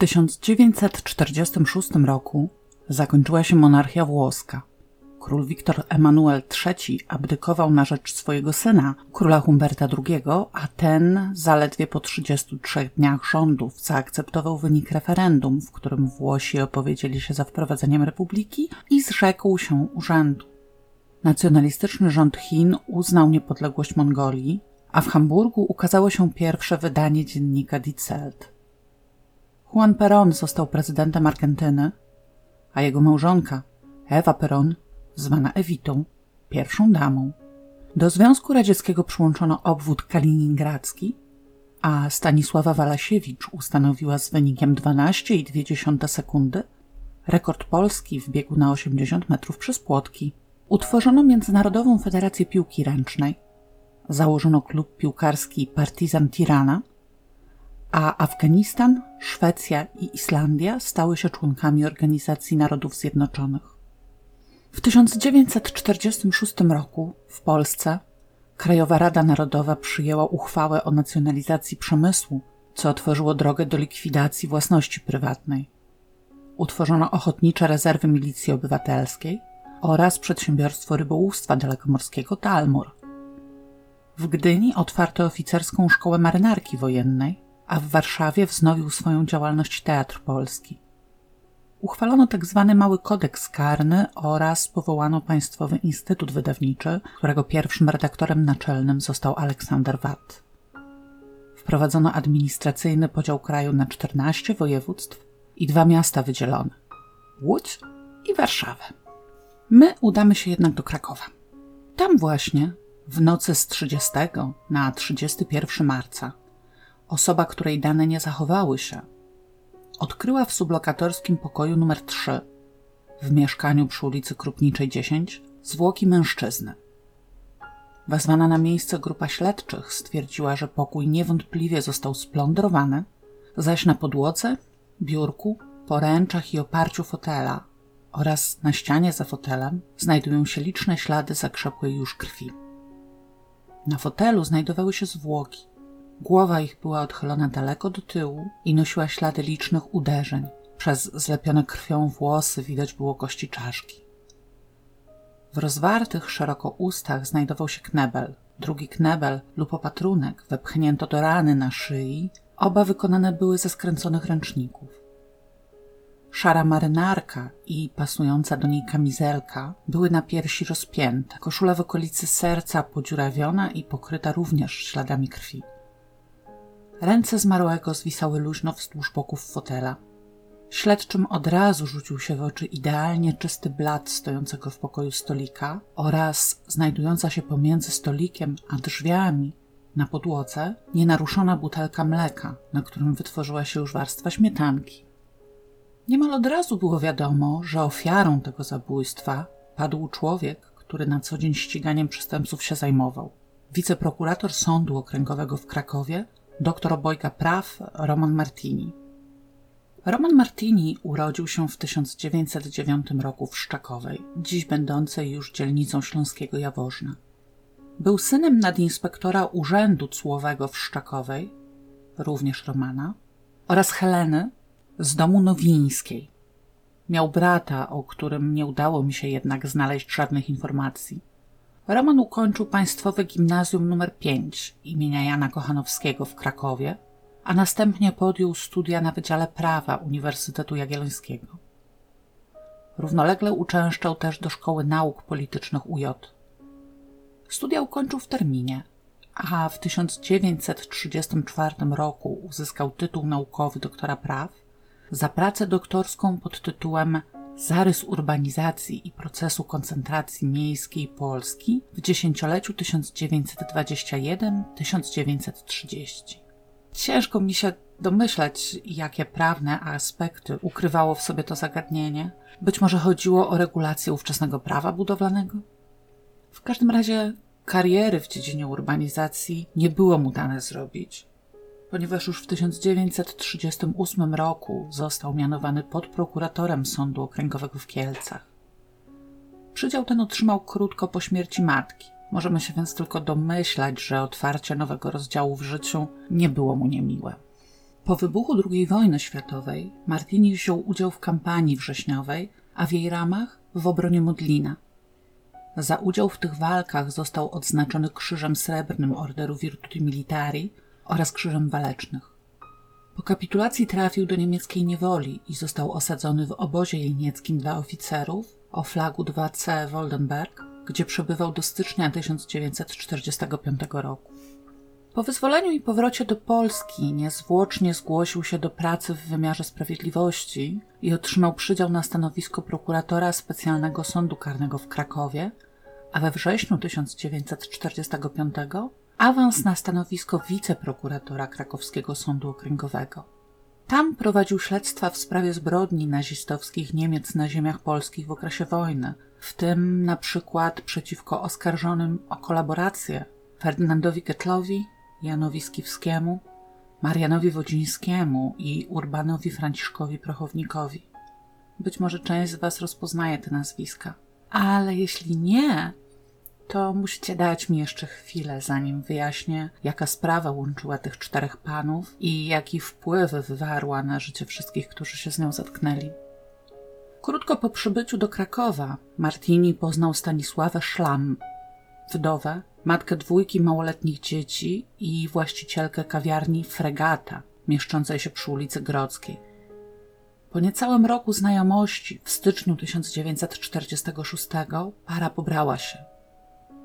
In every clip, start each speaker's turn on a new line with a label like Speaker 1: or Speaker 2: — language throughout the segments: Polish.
Speaker 1: 1946 roku zakończyła się monarchia włoska. Król Wiktor Emanuel III abdykował na rzecz swojego syna, króla Humberta II, a ten zaledwie po 33 dniach rządów zaakceptował wynik referendum, w którym Włosi opowiedzieli się za wprowadzeniem republiki i zrzekł się urzędu. Nacjonalistyczny rząd Chin uznał niepodległość Mongolii, a w Hamburgu ukazało się pierwsze wydanie dziennika Die Zelt. Juan Perón został prezydentem Argentyny, a jego małżonka, Ewa Perón, zwana Ewitą, pierwszą damą. Do Związku Radzieckiego przyłączono obwód kaliningradzki, a Stanisława Walasiewicz ustanowiła z wynikiem 12,2 sekundy rekord Polski w biegu na 80 metrów przez płotki. Utworzono Międzynarodową Federację Piłki Ręcznej. Założono klub piłkarski Partizan Tirana, a Afganistan, Szwecja i Islandia stały się członkami Organizacji Narodów Zjednoczonych. W 1946 roku w Polsce Krajowa Rada Narodowa przyjęła uchwałę o nacjonalizacji przemysłu, co otworzyło drogę do likwidacji własności prywatnej. Utworzono ochotnicze rezerwy milicji obywatelskiej oraz przedsiębiorstwo rybołówstwa dalekomorskiego Dalmor. W Gdyni otwarto oficerską szkołę marynarki wojennej, a w Warszawie wznowił swoją działalność Teatr Polski. Uchwalono tzw. Tak Mały Kodeks Karny oraz powołano Państwowy Instytut Wydawniczy, którego pierwszym redaktorem naczelnym został Aleksander Watt. Wprowadzono administracyjny podział kraju na 14 województw i dwa miasta wydzielone Łódź i Warszawę. My udamy się jednak do Krakowa. Tam właśnie, w nocy z 30 na 31 marca, osoba, której dane nie zachowały się, odkryła w sublokatorskim pokoju numer 3 w mieszkaniu przy ulicy Krupniczej 10 zwłoki mężczyzny. Wezwana na miejsce grupa śledczych stwierdziła, że pokój niewątpliwie został splądrowany, zaś na podłodze, biurku, poręczach i oparciu fotela oraz na ścianie za fotelem znajdują się liczne ślady zakrzepłej już krwi. Na fotelu znajdowały się zwłoki, Głowa ich była odchylona daleko do tyłu i nosiła ślady licznych uderzeń. Przez zlepione krwią włosy widać było kości czaszki. W rozwartych szeroko ustach znajdował się knebel. Drugi knebel lub opatrunek wepchnięto do rany na szyi. Oba wykonane były ze skręconych ręczników. Szara marynarka i pasująca do niej kamizelka były na piersi rozpięte. Koszula w okolicy serca podziurawiona i pokryta również śladami krwi. Ręce zmarłego zwisały luźno wzdłuż boków fotela. Śledczym od razu rzucił się w oczy idealnie czysty blat stojącego w pokoju stolika oraz znajdująca się pomiędzy stolikiem a drzwiami na podłodze nienaruszona butelka mleka, na którym wytworzyła się już warstwa śmietanki. Niemal od razu było wiadomo, że ofiarą tego zabójstwa padł człowiek, który na co dzień ściganiem przestępców się zajmował. Wiceprokurator Sądu Okręgowego w Krakowie doktor obojga praw Roman Martini. Roman Martini urodził się w 1909 roku w Szczakowej, dziś będącej już dzielnicą śląskiego Jaworzna. Był synem nadinspektora Urzędu Cłowego w Szczakowej, również Romana, oraz Heleny z domu Nowińskiej. Miał brata, o którym nie udało mi się jednak znaleźć żadnych informacji. Roman ukończył Państwowe Gimnazjum nr 5 imienia Jana Kochanowskiego w Krakowie, a następnie podjął studia na Wydziale Prawa Uniwersytetu Jagiellońskiego. Równolegle uczęszczał też do Szkoły Nauk Politycznych UJ. Studia ukończył w terminie, a w 1934 roku uzyskał tytuł naukowy doktora praw za pracę doktorską pod tytułem zarys urbanizacji i procesu koncentracji miejskiej Polski w dziesięcioleciu 1921-1930. Ciężko mi się domyślać, jakie prawne aspekty ukrywało w sobie to zagadnienie. Być może chodziło o regulację ówczesnego prawa budowlanego? W każdym razie kariery w dziedzinie urbanizacji nie było mu dane zrobić ponieważ już w 1938 roku został mianowany podprokuratorem Sądu Okręgowego w Kielcach. Przydział ten otrzymał krótko po śmierci matki. Możemy się więc tylko domyślać, że otwarcie nowego rozdziału w życiu nie było mu niemiłe. Po wybuchu II wojny światowej Martini wziął udział w kampanii wrześniowej, a w jej ramach w obronie Modlina. Za udział w tych walkach został odznaczony Krzyżem Srebrnym Orderu Virtuti Militari oraz Krzyżem Walecznych. Po kapitulacji trafił do niemieckiej niewoli i został osadzony w obozie jenieckim dla oficerów o flagu 2C Woldenberg, gdzie przebywał do stycznia 1945 roku. Po wyzwoleniu i powrocie do Polski niezwłocznie zgłosił się do pracy w wymiarze sprawiedliwości i otrzymał przydział na stanowisko prokuratora specjalnego sądu karnego w Krakowie, a we wrześniu 1945 awans na stanowisko wiceprokuratora krakowskiego sądu okręgowego. Tam prowadził śledztwa w sprawie zbrodni nazistowskich Niemiec na ziemiach polskich w okresie wojny, w tym na przykład przeciwko oskarżonym o kolaborację Ferdynandowi Ketlowi, Janowi Skiwskiemu, Marianowi Wodzińskiemu i Urbanowi Franciszkowi Prochownikowi. Być może część z Was rozpoznaje te nazwiska, ale jeśli nie, to musicie dać mi jeszcze chwilę, zanim wyjaśnię, jaka sprawa łączyła tych czterech panów i jaki wpływ wywarła na życie wszystkich, którzy się z nią zetknęli. Krótko po przybyciu do Krakowa Martini poznał Stanisławę Szlam, wdowę, matkę dwójki małoletnich dzieci i właścicielkę kawiarni Fregata, mieszczącej się przy ulicy Grodzkiej. Po niecałym roku znajomości, w styczniu 1946, para pobrała się.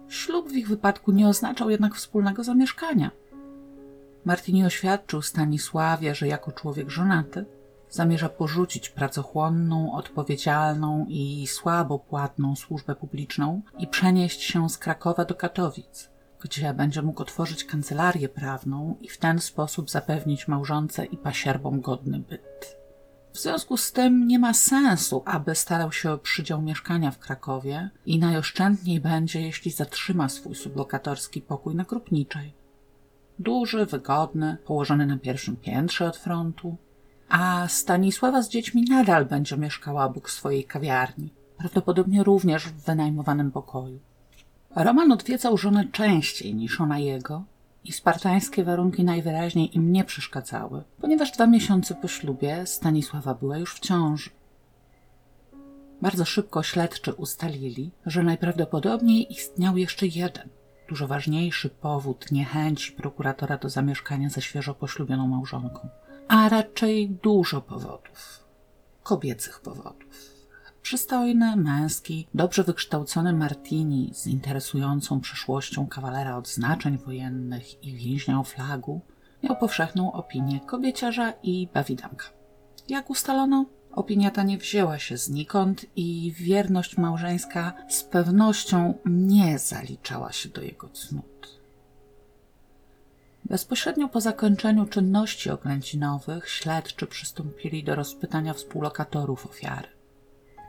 Speaker 1: Ślub w ich wypadku nie oznaczał jednak wspólnego zamieszkania. Martini oświadczył Stanisławie, że jako człowiek żonaty zamierza porzucić pracochłonną, odpowiedzialną i słabo płatną służbę publiczną i przenieść się z Krakowa do Katowic, gdzie będzie mógł otworzyć kancelarię prawną i w ten sposób zapewnić małżonce i pasierbom godny byt. W związku z tym nie ma sensu, aby starał się o przydział mieszkania w Krakowie i najoszczędniej będzie, jeśli zatrzyma swój sublokatorski pokój na Krupniczej. Duży, wygodny, położony na pierwszym piętrze od frontu, a Stanisława z dziećmi nadal będzie mieszkała obok swojej kawiarni, prawdopodobnie również w wynajmowanym pokoju. Roman odwiedzał żonę częściej niż ona jego i spartańskie warunki najwyraźniej im nie przeszkadzały, ponieważ dwa miesiące po ślubie Stanisława była już w ciąży. Bardzo szybko śledczy ustalili, że najprawdopodobniej istniał jeszcze jeden, dużo ważniejszy powód niechęci prokuratora do zamieszkania ze świeżo poślubioną małżonką – a raczej dużo powodów. Kobiecych powodów. Przystojny, męski, dobrze wykształcony Martini z interesującą przeszłością kawalera odznaczeń wojennych i więźnia o flagu miał powszechną opinię kobieciarza i bawidamka. Jak ustalono, opinia ta nie wzięła się znikąd i wierność małżeńska z pewnością nie zaliczała się do jego cnót. Bezpośrednio po zakończeniu czynności oględzinowych śledczy przystąpili do rozpytania współlokatorów ofiary.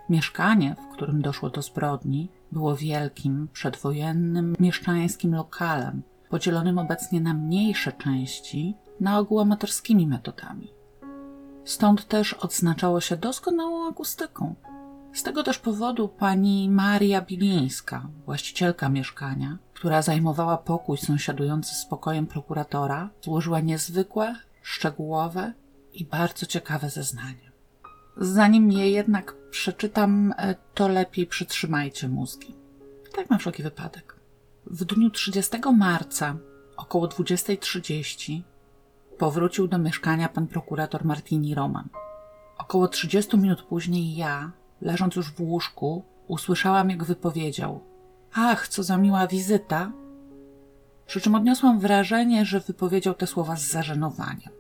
Speaker 1: Mieszkanie, w którym doszło do zbrodni, było wielkim, przedwojennym, mieszczańskim lokalem, podzielonym obecnie na mniejsze części, na ogół amatorskimi metodami. Stąd też odznaczało się doskonałą akustyką. Z tego też powodu pani Maria Bilińska, właścicielka mieszkania, która zajmowała pokój sąsiadujący z pokojem prokuratora, złożyła niezwykłe, szczegółowe i bardzo ciekawe zeznanie. Zanim je jednak przeczytam, e, to lepiej przytrzymajcie mózgi. Tak na wszelki wypadek. W dniu 30 marca około 20.30 powrócił do mieszkania pan prokurator Martini Roman. Około 30 minut później ja, leżąc już w łóżku, usłyszałam, jak wypowiedział – Ach, co za miła wizyta! Przy czym odniosłam wrażenie, że wypowiedział te słowa z zażenowaniem.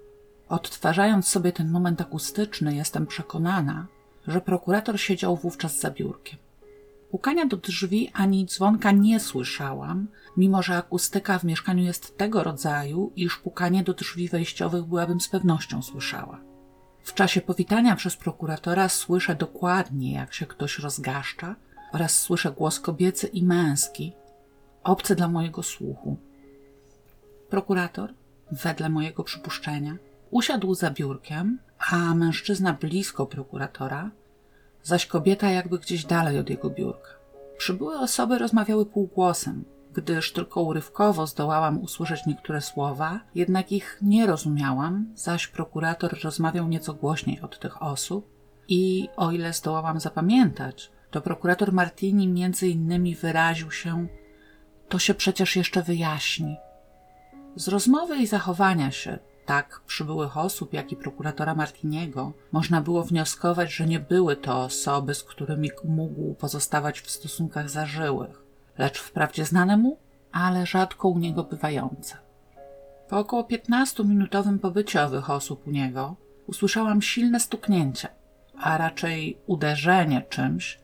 Speaker 1: Odtwarzając sobie ten moment akustyczny, jestem przekonana, że prokurator siedział wówczas za biurkiem. Pukania do drzwi ani dzwonka nie słyszałam, mimo że akustyka w mieszkaniu jest tego rodzaju, iż pukanie do drzwi wejściowych byłabym z pewnością słyszała. W czasie powitania przez prokuratora słyszę dokładnie, jak się ktoś rozgaszcza oraz słyszę głos kobiecy i męski, obcy dla mojego słuchu. Prokurator, wedle mojego przypuszczenia, usiadł za biurkiem, a mężczyzna blisko prokuratora, zaś kobieta jakby gdzieś dalej od jego biurka. Przybyłe osoby rozmawiały półgłosem, gdyż tylko urywkowo zdołałam usłyszeć niektóre słowa, jednak ich nie rozumiałam, zaś prokurator rozmawiał nieco głośniej od tych osób i o ile zdołałam zapamiętać, to prokurator Martini między innymi wyraził się to się przecież jeszcze wyjaśni. Z rozmowy i zachowania się tak przybyłych osób, jak i prokuratora Martiniego, można było wnioskować, że nie były to osoby, z którymi mógł pozostawać w stosunkach zażyłych, lecz wprawdzie znane mu, ale rzadko u niego bywające. Po około 15-minutowym pobycie owych osób u niego usłyszałam silne stuknięcie, a raczej uderzenie czymś,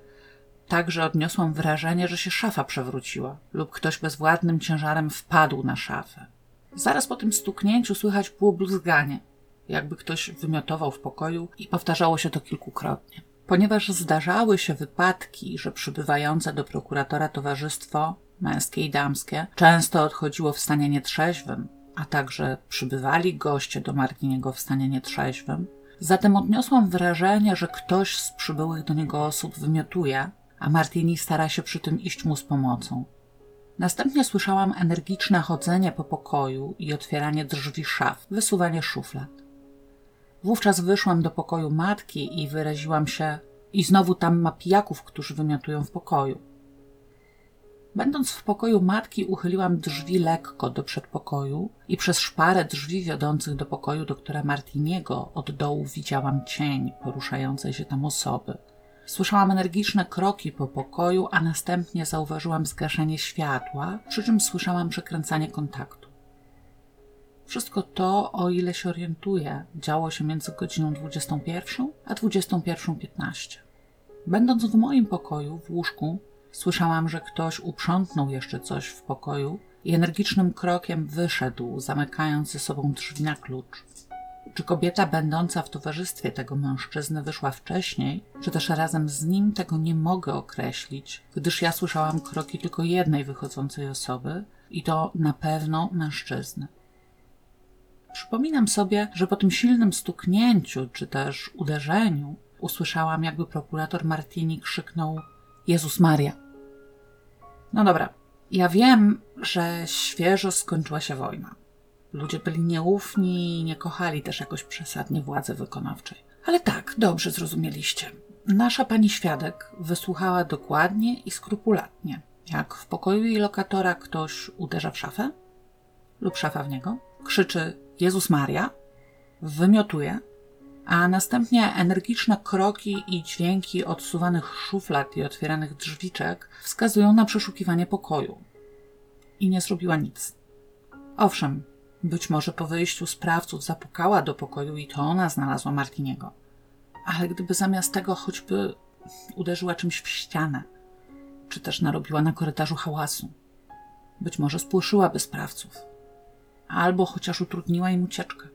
Speaker 1: tak że odniosłam wrażenie, że się szafa przewróciła lub ktoś bezwładnym ciężarem wpadł na szafę. Zaraz po tym stuknięciu słychać było bluzganie, jakby ktoś wymiotował w pokoju i powtarzało się to kilkukrotnie. Ponieważ zdarzały się wypadki, że przybywające do prokuratora towarzystwo, męskie i damskie, często odchodziło w stanie nietrzeźwym, a także przybywali goście do Martiniego w stanie nietrzeźwym, zatem odniosłam wrażenie, że ktoś z przybyłych do niego osób wymiotuje, a Martini stara się przy tym iść mu z pomocą. Następnie słyszałam energiczne chodzenie po pokoju i otwieranie drzwi szaf, wysuwanie szuflad. Wówczas wyszłam do pokoju matki i wyraziłam się i znowu tam ma pijaków, którzy wymiotują w pokoju. Będąc w pokoju matki, uchyliłam drzwi lekko do przedpokoju i przez szparę drzwi wiodących do pokoju doktora Martiniego od dołu widziałam cień poruszającej się tam osoby – Słyszałam energiczne kroki po pokoju, a następnie zauważyłam zgaszenie światła, przy czym słyszałam przekręcanie kontaktu. Wszystko to, o ile się orientuję, działo się między godziną 21 a 21.15. Będąc w moim pokoju, w łóżku, słyszałam, że ktoś uprzątnął jeszcze coś w pokoju i energicznym krokiem wyszedł, zamykając ze sobą drzwi na klucz. Czy kobieta będąca w towarzystwie tego mężczyzny wyszła wcześniej, czy też razem z nim, tego nie mogę określić, gdyż ja słyszałam kroki tylko jednej wychodzącej osoby i to na pewno mężczyzny. Przypominam sobie, że po tym silnym stuknięciu czy też uderzeniu usłyszałam, jakby prokurator Martini krzyknął: Jezus Maria. No dobra, ja wiem, że świeżo skończyła się wojna. Ludzie byli nieufni i nie kochali też jakoś przesadnie władzy wykonawczej. Ale tak, dobrze zrozumieliście. Nasza pani świadek wysłuchała dokładnie i skrupulatnie, jak w pokoju jej lokatora ktoś uderza w szafę lub szafa w niego, krzyczy Jezus Maria, wymiotuje, a następnie energiczne kroki i dźwięki odsuwanych szuflad i otwieranych drzwiczek wskazują na przeszukiwanie pokoju. I nie zrobiła nic. Owszem, być może po wyjściu sprawców zapukała do pokoju i to ona znalazła Martiniego. Ale gdyby zamiast tego choćby uderzyła czymś w ścianę, czy też narobiła na korytarzu hałasu, być może spłoszyłaby sprawców, albo chociaż utrudniła im ucieczkę.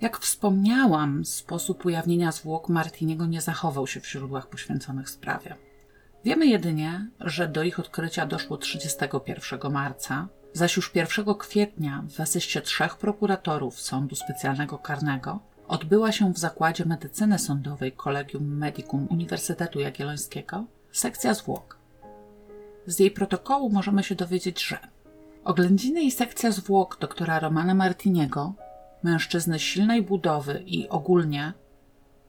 Speaker 1: Jak wspomniałam, sposób ujawnienia zwłok Martiniego nie zachował się w źródłach poświęconych sprawie. Wiemy jedynie, że do ich odkrycia doszło 31 marca zaś już 1 kwietnia w asyście trzech prokuratorów Sądu Specjalnego Karnego odbyła się w Zakładzie Medycyny Sądowej Collegium Medicum Uniwersytetu Jagiellońskiego sekcja zwłok. Z jej protokołu możemy się dowiedzieć, że oględziny i sekcja zwłok doktora Romana Martiniego, mężczyzny silnej budowy i ogólnie,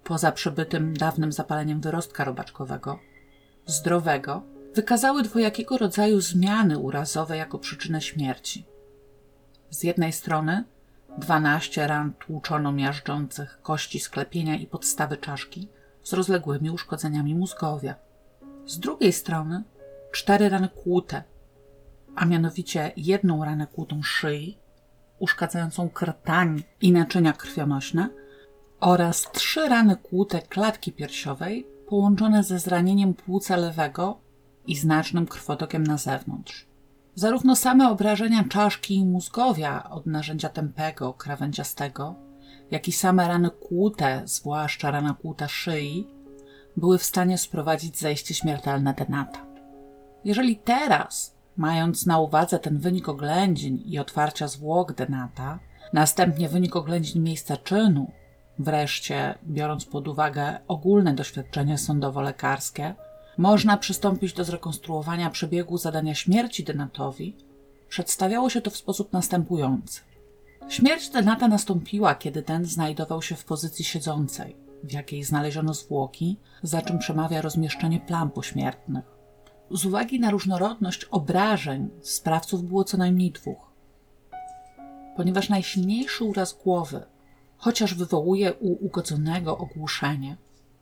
Speaker 1: poza przebytym dawnym zapaleniem wyrostka robaczkowego, zdrowego, wykazały dwojakiego rodzaju zmiany urazowe jako przyczynę śmierci. Z jednej strony 12 ran tłuczono-miażdżących kości sklepienia i podstawy czaszki z rozległymi uszkodzeniami mózgowia. Z drugiej strony cztery rany kłute, a mianowicie jedną ranę kłutą szyi, uszkadzającą krtań i naczynia krwionośne oraz trzy rany kłute klatki piersiowej połączone ze zranieniem płuca lewego i znacznym krwotokiem na zewnątrz. Zarówno same obrażenia czaszki i mózgowia od narzędzia tępego, krawędziastego, jak i same rany kłute, zwłaszcza rana kłuta szyi, były w stanie sprowadzić zajście śmiertelne denata. Jeżeli teraz, mając na uwadze ten wynik oględzin i otwarcia zwłok denata, następnie wynik oględzin miejsca czynu, wreszcie biorąc pod uwagę ogólne doświadczenie sądowo-lekarskie, można przystąpić do zrekonstruowania przebiegu zadania śmierci Denatowi, przedstawiało się to w sposób następujący. Śmierć Denata nastąpiła, kiedy ten znajdował się w pozycji siedzącej, w jakiej znaleziono zwłoki, za czym przemawia rozmieszczenie plam pośmiertnych. Z uwagi na różnorodność obrażeń sprawców było co najmniej dwóch. Ponieważ najsilniejszy uraz głowy, chociaż wywołuje u ugodzonego ogłuszenie,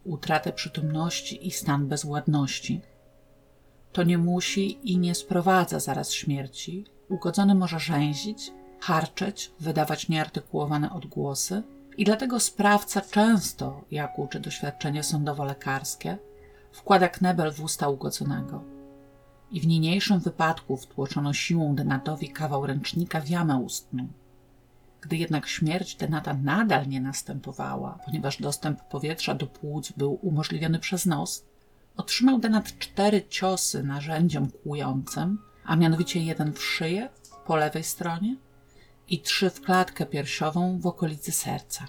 Speaker 1: utratę przytomności i stan bezwładności, to nie musi i nie sprowadza zaraz śmierci. Ugodzony może rzęzić, harczeć, wydawać nieartykułowane odgłosy i dlatego sprawca często, jak uczy doświadczenie sądowo-lekarskie, wkłada knebel w usta ugodzonego. I w niniejszym wypadku wtłoczono siłą Denatowi kawał ręcznika w jamę ustną. Gdy jednak śmierć Denata nadal nie następowała, ponieważ dostęp powietrza do płuc był umożliwiony przez nos, otrzymał Denat cztery ciosy narzędziem kłującym, a mianowicie jeden w szyję po lewej stronie i trzy w klatkę piersiową w okolicy serca.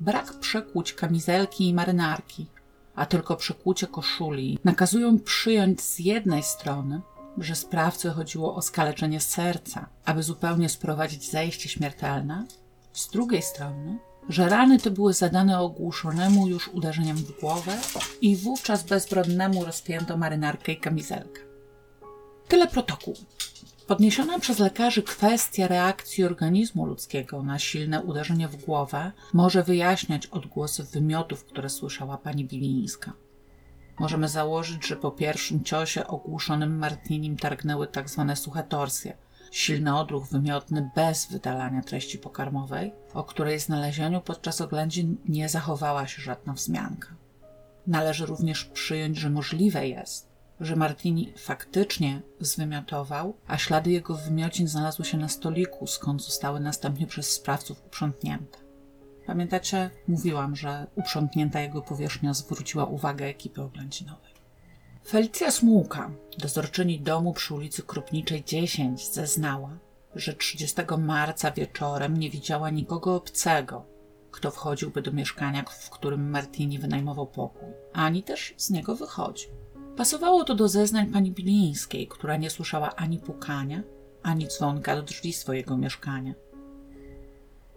Speaker 1: Brak przekłuć kamizelki i marynarki, a tylko przekłucie koszuli nakazują przyjąć z jednej strony, że sprawcy chodziło o skaleczenie serca, aby zupełnie sprowadzić zajście śmiertelne, z drugiej strony, że rany te były zadane ogłuszonemu już uderzeniem w głowę i wówczas bezbronnemu rozpięto marynarkę i kamizelkę. Tyle protokół. Podniesiona przez lekarzy kwestia reakcji organizmu ludzkiego na silne uderzenie w głowę może wyjaśniać odgłosy wymiotów, które słyszała pani Bilińska. Możemy założyć, że po pierwszym ciosie ogłuszonym Martinim targnęły tak zwane suche torsje, silny odruch wymiotny bez wydalania treści pokarmowej, o której znalezieniu podczas oględzin nie zachowała się żadna wzmianka. Należy również przyjąć, że możliwe jest, że Martini faktycznie zwymiotował, a ślady jego wymiocin znalazły się na stoliku, skąd zostały następnie przez sprawców uprzątnięte. Pamiętacie? Mówiłam, że uprzątnięta jego powierzchnia zwróciła uwagę ekipy oględzinowej. Felicja Smułka, dozorczyni domu przy ulicy Krupniczej 10, zeznała, że 30 marca wieczorem nie widziała nikogo obcego, kto wchodziłby do mieszkania, w którym Martini wynajmował pokój, ani też z niego wychodził. Pasowało to do zeznań pani Bilińskiej, która nie słyszała ani pukania, ani dzwonka do drzwi swojego mieszkania.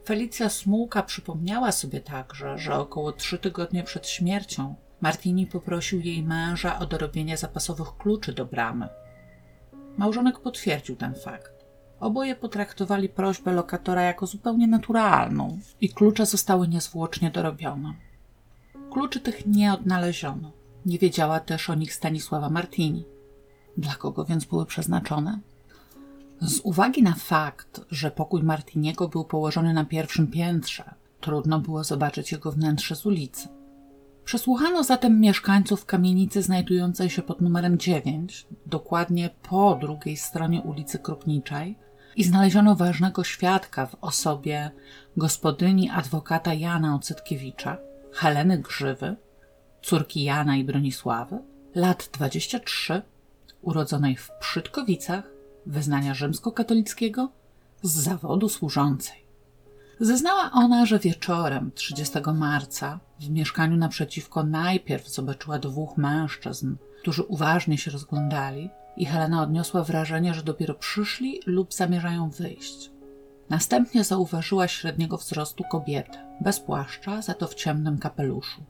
Speaker 1: Felicja Smułka przypomniała sobie także, że około trzy tygodnie przed śmiercią Martini poprosił jej męża o dorobienie zapasowych kluczy do bramy. Małżonek potwierdził ten fakt. Oboje potraktowali prośbę lokatora jako zupełnie naturalną i klucze zostały niezwłocznie dorobione. Kluczy tych nie odnaleziono. Nie wiedziała też o nich Stanisława Martini. Dla kogo więc były przeznaczone? Z uwagi na fakt, że pokój Martiniego był położony na pierwszym piętrze, trudno było zobaczyć jego wnętrze z ulicy. Przesłuchano zatem mieszkańców kamienicy znajdującej się pod numerem 9, dokładnie po drugiej stronie ulicy Krupniczej, i znaleziono ważnego świadka w osobie gospodyni adwokata Jana Ocytkiewicza, Heleny Grzywy, córki Jana i Bronisławy, lat 23, urodzonej w Przytkowicach, wyznania rzymskokatolickiego, z zawodu służącej. Zeznała ona, że wieczorem 30 marca w mieszkaniu naprzeciwko najpierw zobaczyła dwóch mężczyzn, którzy uważnie się rozglądali i Helena odniosła wrażenie, że dopiero przyszli lub zamierzają wyjść. Następnie zauważyła średniego wzrostu kobietę, bez płaszcza, za to w ciemnym kapeluszu.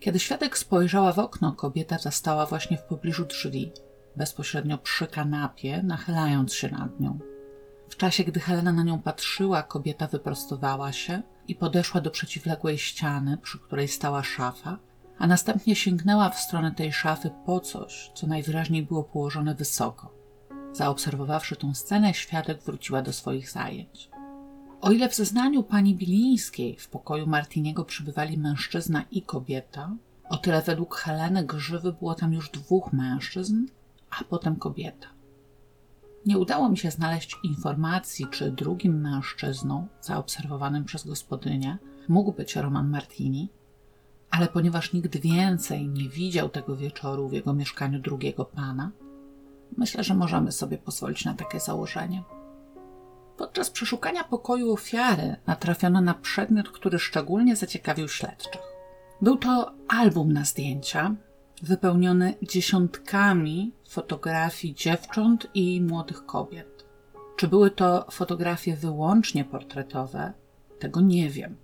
Speaker 1: Kiedy świadek spojrzała w okno, kobieta zastała właśnie w pobliżu drzwi, bezpośrednio przy kanapie, nachylając się nad nią. W czasie, gdy Helena na nią patrzyła, kobieta wyprostowała się i podeszła do przeciwległej ściany, przy której stała szafa, a następnie sięgnęła w stronę tej szafy po coś, co najwyraźniej było położone wysoko. Zaobserwowawszy tą scenę, świadek wróciła do swoich zajęć. O ile w zeznaniu pani Bilińskiej w pokoju Martiniego przybywali mężczyzna i kobieta, o tyle według Heleny Grzywy było tam już dwóch mężczyzn, a potem kobieta. Nie udało mi się znaleźć informacji, czy drugim mężczyzną zaobserwowanym przez gospodynię mógł być Roman Martini, ale ponieważ nikt więcej nie widział tego wieczoru w jego mieszkaniu drugiego pana, myślę, że możemy sobie pozwolić na takie założenie. Podczas przeszukania pokoju ofiary natrafiono na przedmiot, który szczególnie zaciekawił śledczych. Był to album na zdjęcia, wypełniony dziesiątkami fotografii dziewcząt i młodych kobiet. Czy były to fotografie wyłącznie portretowe? Tego nie wiem.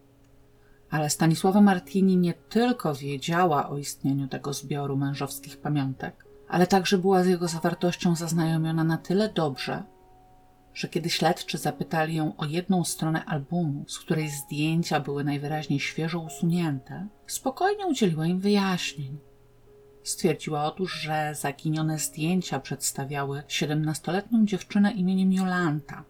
Speaker 1: Ale Stanisława Martini nie tylko wiedziała o istnieniu tego zbioru mężowskich pamiątek, ale także była z jego zawartością zaznajomiona na tyle dobrze, że kiedy śledczy zapytali ją o jedną stronę albumu, z której zdjęcia były najwyraźniej świeżo usunięte, spokojnie udzieliła im wyjaśnień. Stwierdziła otóż, że zaginione zdjęcia przedstawiały siedemnastoletnią dziewczynę imieniem Jolanta.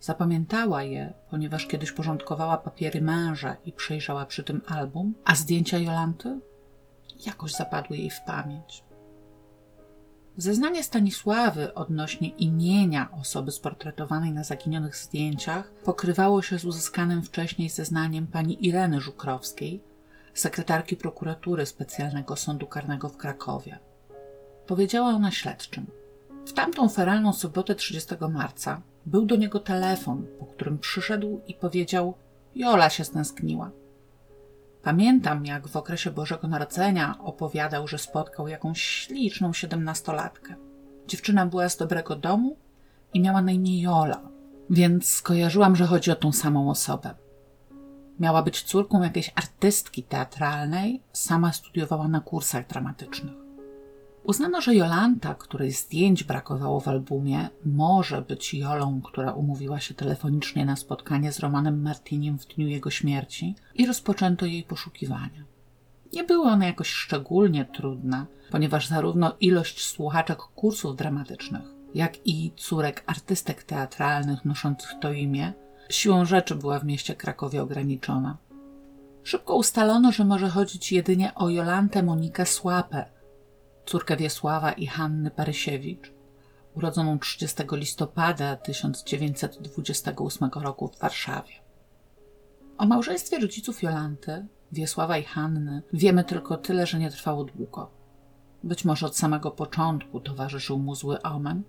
Speaker 1: Zapamiętała je, ponieważ kiedyś porządkowała papiery męża i przejrzała przy tym album, a zdjęcia Jolanty jakoś zapadły jej w pamięć. Zeznanie Stanisławy odnośnie imienia osoby sportretowanej na zaginionych zdjęciach pokrywało się z uzyskanym wcześniej zeznaniem pani Ireny Żukrowskiej, sekretarki prokuratury specjalnego sądu karnego w Krakowie. Powiedziała ona śledczym. W tamtą feralną sobotę 30 marca był do niego telefon, po którym przyszedł i powiedział: Jola się stęskniła. Pamiętam, jak w okresie Bożego Narodzenia opowiadał, że spotkał jakąś śliczną siedemnastolatkę. Dziewczyna była z dobrego domu i miała na imię Jola, więc skojarzyłam, że chodzi o tą samą osobę. Miała być córką jakiejś artystki teatralnej, sama studiowała na kursach dramatycznych. Uznano, że Jolanta, której zdjęć brakowało w albumie, może być Jolą, która umówiła się telefonicznie na spotkanie z Romanem Martiniem w dniu jego śmierci i rozpoczęto jej poszukiwania. Nie były one jakoś szczególnie trudne, ponieważ zarówno ilość słuchaczek kursów dramatycznych, jak i córek artystek teatralnych noszących to imię, siłą rzeczy była w mieście Krakowie ograniczona. Szybko ustalono, że może chodzić jedynie o Jolantę Monikę Słapę, córkę Wiesława i Hanny Parysiewicz, urodzoną 30 listopada 1928 roku w Warszawie. O małżeństwie rodziców Jolanty, Wiesława i Hanny wiemy tylko tyle, że nie trwało długo. Być może od samego początku towarzyszył mu zły omen,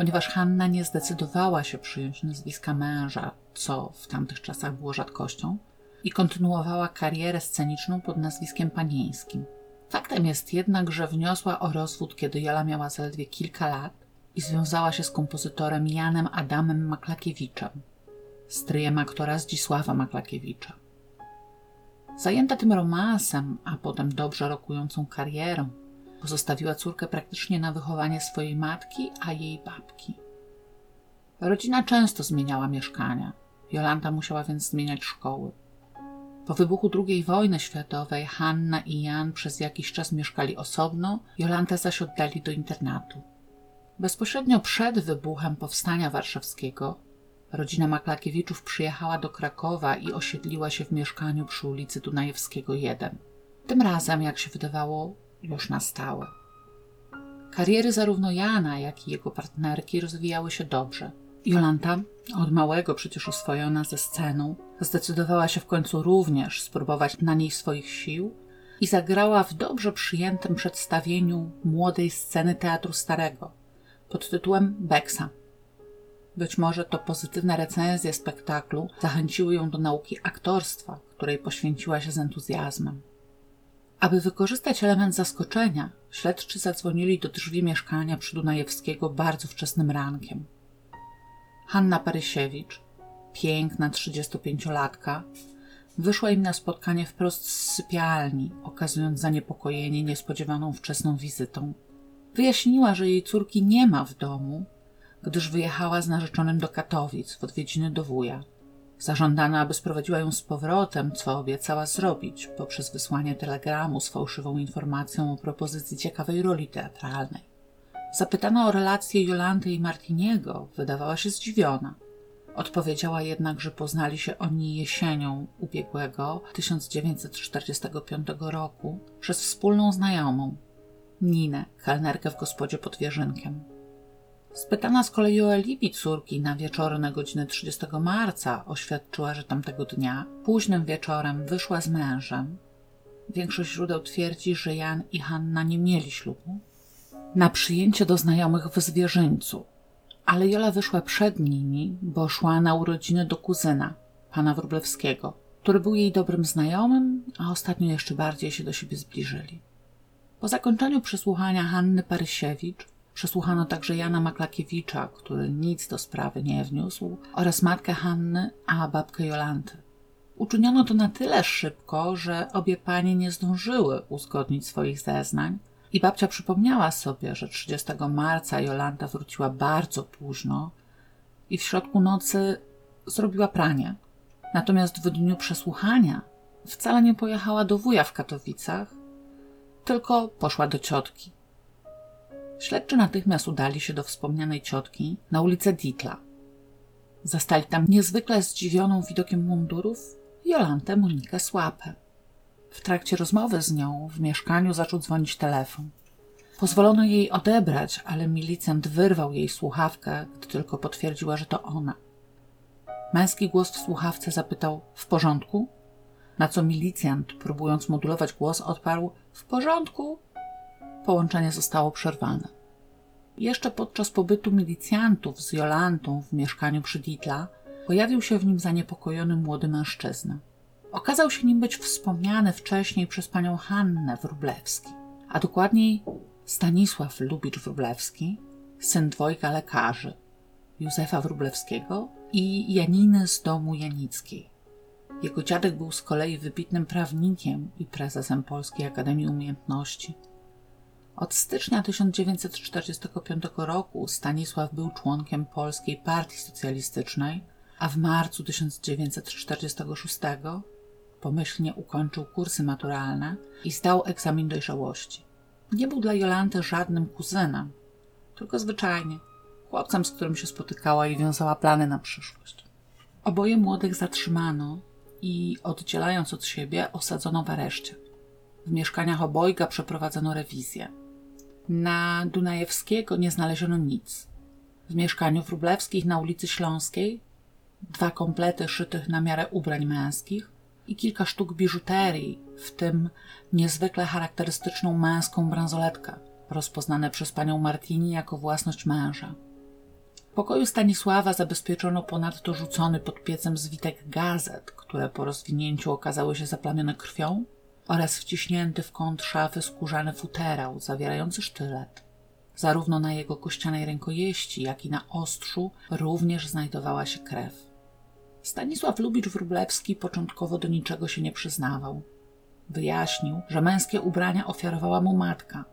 Speaker 1: ponieważ Hanna nie zdecydowała się przyjąć nazwiska męża, co w tamtych czasach było rzadkością, i kontynuowała karierę sceniczną pod nazwiskiem panieńskim – Faktem jest jednak, że wniosła o rozwód, kiedy Jola miała zaledwie kilka lat i związała się z kompozytorem Janem Adamem Maklakiewiczem, stryjem aktora Zdzisława Maklakiewicza. Zajęta tym romansem, a potem dobrze rokującą karierą, pozostawiła córkę praktycznie na wychowanie swojej matki, a jej babki. Rodzina często zmieniała mieszkania. Jolanta musiała więc zmieniać szkoły. Po wybuchu II wojny światowej Hanna i Jan przez jakiś czas mieszkali osobno, Jolantę zaś oddali do internatu. Bezpośrednio przed wybuchem Powstania Warszawskiego rodzina Maklakiewiczów przyjechała do Krakowa i osiedliła się w mieszkaniu przy ulicy Dunajewskiego 1. Tym razem, jak się wydawało, już na stałe. Kariery zarówno Jana, jak i jego partnerki rozwijały się dobrze. Jolanta, od małego przecież oswojona ze sceną, zdecydowała się w końcu również spróbować na niej swoich sił i zagrała w dobrze przyjętym przedstawieniu młodej sceny teatru starego pod tytułem Beksa. Być może to pozytywne recenzje spektaklu zachęciły ją do nauki aktorstwa, której poświęciła się z entuzjazmem. Aby wykorzystać element zaskoczenia, śledczy zadzwonili do drzwi mieszkania przy Dunajewskiego bardzo wczesnym rankiem. Hanna Parysiewicz, piękna 35-latka, wyszła im na spotkanie wprost z sypialni, okazując zaniepokojenie niespodziewaną wczesną wizytą. Wyjaśniła, że jej córki nie ma w domu, gdyż wyjechała z narzeczonym do Katowic w odwiedziny do wuja. Zażądano, aby sprowadziła ją z powrotem, co obiecała zrobić poprzez wysłanie telegramu z fałszywą informacją o propozycji ciekawej roli teatralnej. Zapytana o relację Jolanty i Martiniego, wydawała się zdziwiona. Odpowiedziała jednak, że poznali się oni jesienią ubiegłego 1945 roku przez wspólną znajomą, Ninę, kelnerkę w gospodzie pod Wierzynkiem. Spytana z kolei o alibi córki na wieczorne godziny 30 marca, oświadczyła, że tamtego dnia, późnym wieczorem, wyszła z mężem. Większość źródeł twierdzi, że Jan i Hanna nie mieli ślubu, na przyjęcie do znajomych w Zwierzyńcu, ale Jola wyszła przed nimi, bo szła na urodziny do kuzyna, pana Wróblewskiego, który był jej dobrym znajomym, a ostatnio jeszcze bardziej się do siebie zbliżyli. Po zakończeniu przesłuchania Hanny Parysiewicz przesłuchano także Jana Maklakiewicza, który nic do sprawy nie wniósł, oraz matkę Hanny, a babkę Jolanty. Uczyniono to na tyle szybko, że obie panie nie zdążyły uzgodnić swoich zeznań i babcia przypomniała sobie, że 30 marca Jolanta wróciła bardzo późno i w środku nocy zrobiła pranie. Natomiast w dniu przesłuchania wcale nie pojechała do wuja w Katowicach, tylko poszła do ciotki. Śledczy natychmiast udali się do wspomnianej ciotki na ulicę Ditla. Zastali tam niezwykle zdziwioną widokiem mundurów Jolantę Monikę Słapę. W trakcie rozmowy z nią w mieszkaniu zaczął dzwonić telefon. Pozwolono jej odebrać, ale milicjant wyrwał jej słuchawkę, gdy tylko potwierdziła, że to ona. Męski głos w słuchawce zapytał: W porządku? Na co milicjant, próbując modulować głos, odparł: W porządku. Połączenie zostało przerwane. Jeszcze podczas pobytu milicjantów z Jolantą w mieszkaniu przy Ditla pojawił się w nim zaniepokojony młody mężczyzna. Okazał się nim być wspomniany wcześniej przez panią Hannę Wróblewski, a dokładniej Stanisław Lubicz-Wróblewski, syn dwojga lekarzy, Józefa Wróblewskiego i Janiny z domu Janickiej. Jego dziadek był z kolei wybitnym prawnikiem i prezesem Polskiej Akademii Umiejętności. Od stycznia 1945 roku Stanisław był członkiem Polskiej Partii Socjalistycznej, a w marcu 1946 pomyślnie ukończył kursy maturalne i zdał egzamin dojrzałości. Nie był dla Jolanty żadnym kuzynem, tylko zwyczajnie chłopcem, z którym się spotykała i wiązała plany na przyszłość. Oboje młodych zatrzymano i oddzielając od siebie osadzono w areszcie. W mieszkaniach obojga przeprowadzono rewizję. Na Dunajewskiego nie znaleziono nic. W mieszkaniu Wróblewskich na ulicy Śląskiej dwa komplety szytych na miarę ubrań męskich i kilka sztuk biżuterii, w tym niezwykle charakterystyczną męską bransoletkę, rozpoznane przez panią Martini jako własność męża. W pokoju Stanisława zabezpieczono ponadto rzucony pod piecem zwitek gazet, które po rozwinięciu okazały się zaplamione krwią, oraz wciśnięty w kąt szafy skórzany futerał zawierający sztylet. Zarówno na jego kościanej rękojeści, jak i na ostrzu również znajdowała się krew. Stanisław Lubicz-Wróblewski początkowo do niczego się nie przyznawał. Wyjaśnił, że męskie ubrania ofiarowała mu matka,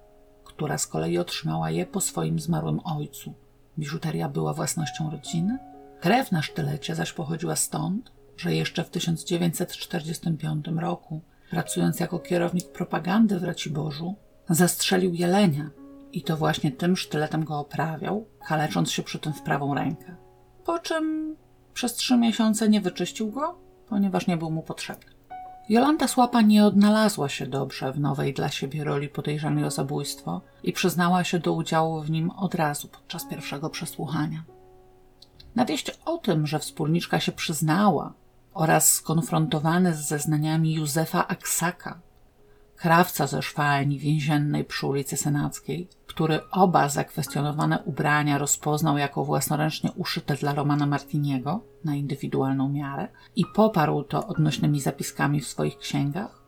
Speaker 1: która z kolei otrzymała je po swoim zmarłym ojcu. Biżuteria była własnością rodziny. Krew na sztylecie zaś pochodziła stąd, że jeszcze w 1945 roku, pracując jako kierownik propagandy w Raciborzu, zastrzelił jelenia i to właśnie tym sztyletem go oprawiał, kalecząc się przy tym w prawą rękę. Po czym przez trzy miesiące nie wyczyścił go, ponieważ nie był mu potrzebny. Jolanta Słapa nie odnalazła się dobrze w nowej dla siebie roli podejrzanej o zabójstwo i przyznała się do udziału w nim od razu podczas pierwszego przesłuchania. Na wieść o tym, że wspólniczka się przyznała oraz skonfrontowany z zeznaniami Józefa Aksaka, krawca ze szwalni więziennej przy ulicy Senackiej, który oba zakwestionowane ubrania rozpoznał jako własnoręcznie uszyte dla Romana Martiniego na indywidualną miarę i poparł to odnośnymi zapiskami w swoich księgach.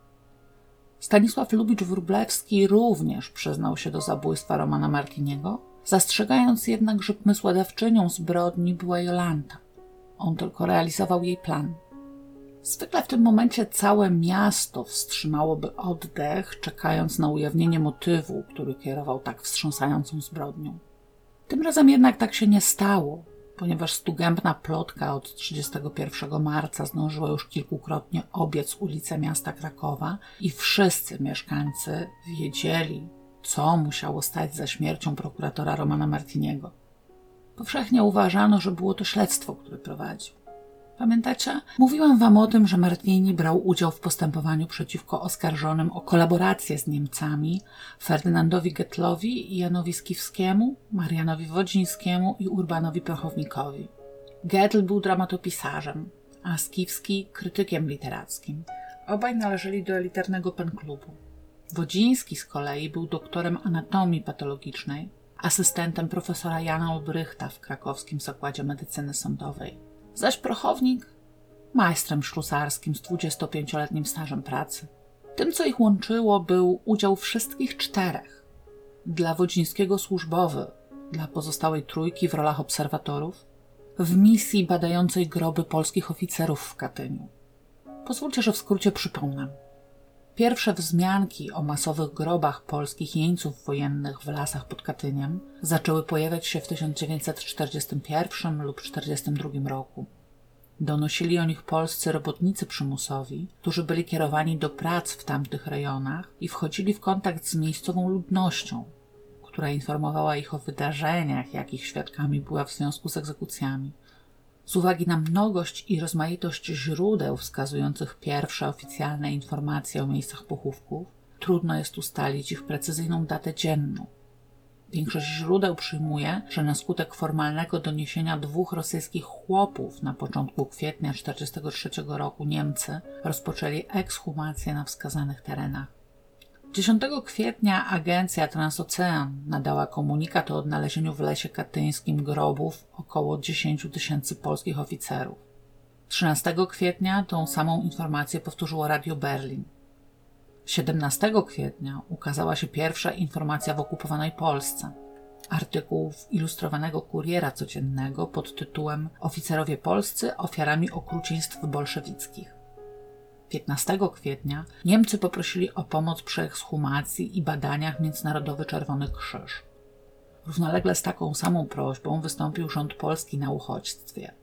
Speaker 1: Stanisław Lubicz-Wróblewski również przyznał się do zabójstwa Romana Martiniego, zastrzegając jednak, że pomysłodawczynią zbrodni była Jolanta. On tylko realizował jej plan. Zwykle w tym momencie całe miasto wstrzymałoby oddech, czekając na ujawnienie motywu, który kierował tak wstrząsającą zbrodnią. Tym razem jednak tak się nie stało, ponieważ stugębna plotka od 31 marca zdążyła już kilkukrotnie obiec ulice miasta Krakowa i wszyscy mieszkańcy wiedzieli, co musiało stać za śmiercią prokuratora Romana Martiniego. Powszechnie uważano, że było to śledztwo, które prowadził. Pamiętacie? Mówiłam wam o tym, że Martini brał udział w postępowaniu przeciwko oskarżonym o kolaborację z Niemcami Ferdynandowi Getlowi Janowi Skiwskiemu, Marianowi Wodzińskiemu i Urbanowi Prochownikowi. Getl był dramatopisarzem, a Skiwski krytykiem literackim. Obaj należeli do elitarnego penklubu. Wodziński z kolei był doktorem anatomii patologicznej, asystentem profesora Jana Olbrychta w krakowskim Zakładzie Medycyny Sądowej zaś prochownik majstrem ślusarskim z 25-letnim stażem pracy. Tym, co ich łączyło, był udział wszystkich czterech. Dla Wodzińskiego służbowy, dla pozostałej trójki w rolach obserwatorów, w misji badającej groby polskich oficerów w Katyniu. Pozwólcie, że w skrócie przypomnę. Pierwsze wzmianki o masowych grobach polskich jeńców wojennych w lasach pod Katyniem zaczęły pojawiać się w 1941 lub 1942 roku. Donosili o nich polscy robotnicy przymusowi, którzy byli kierowani do prac w tamtych rejonach i wchodzili w kontakt z miejscową ludnością, która informowała ich o wydarzeniach, jakich świadkami była w związku z egzekucjami. Z uwagi na mnogość i rozmaitość źródeł wskazujących pierwsze oficjalne informacje o miejscach pochówków, trudno jest ustalić ich precyzyjną datę dzienną. Większość źródeł przyjmuje, że na skutek formalnego doniesienia dwóch rosyjskich chłopów na początku kwietnia 1943 roku Niemcy rozpoczęli ekshumację na wskazanych terenach. 10 kwietnia agencja Transocean nadała komunikat o odnalezieniu w lesie katyńskim grobów około 10 tysięcy polskich oficerów. 13 kwietnia tą samą informację powtórzyło Radio Berlin. 17 kwietnia ukazała się pierwsza informacja w okupowanej Polsce. Artykuł w ilustrowanego kuriera codziennego pod tytułem Oficerowie polscy ofiarami okrucieństw bolszewickich. 15 kwietnia Niemcy poprosili o pomoc przy ekshumacji i badaniach Międzynarodowy Czerwony Krzyż. Równolegle z taką samą prośbą wystąpił rząd polski na uchodźstwie.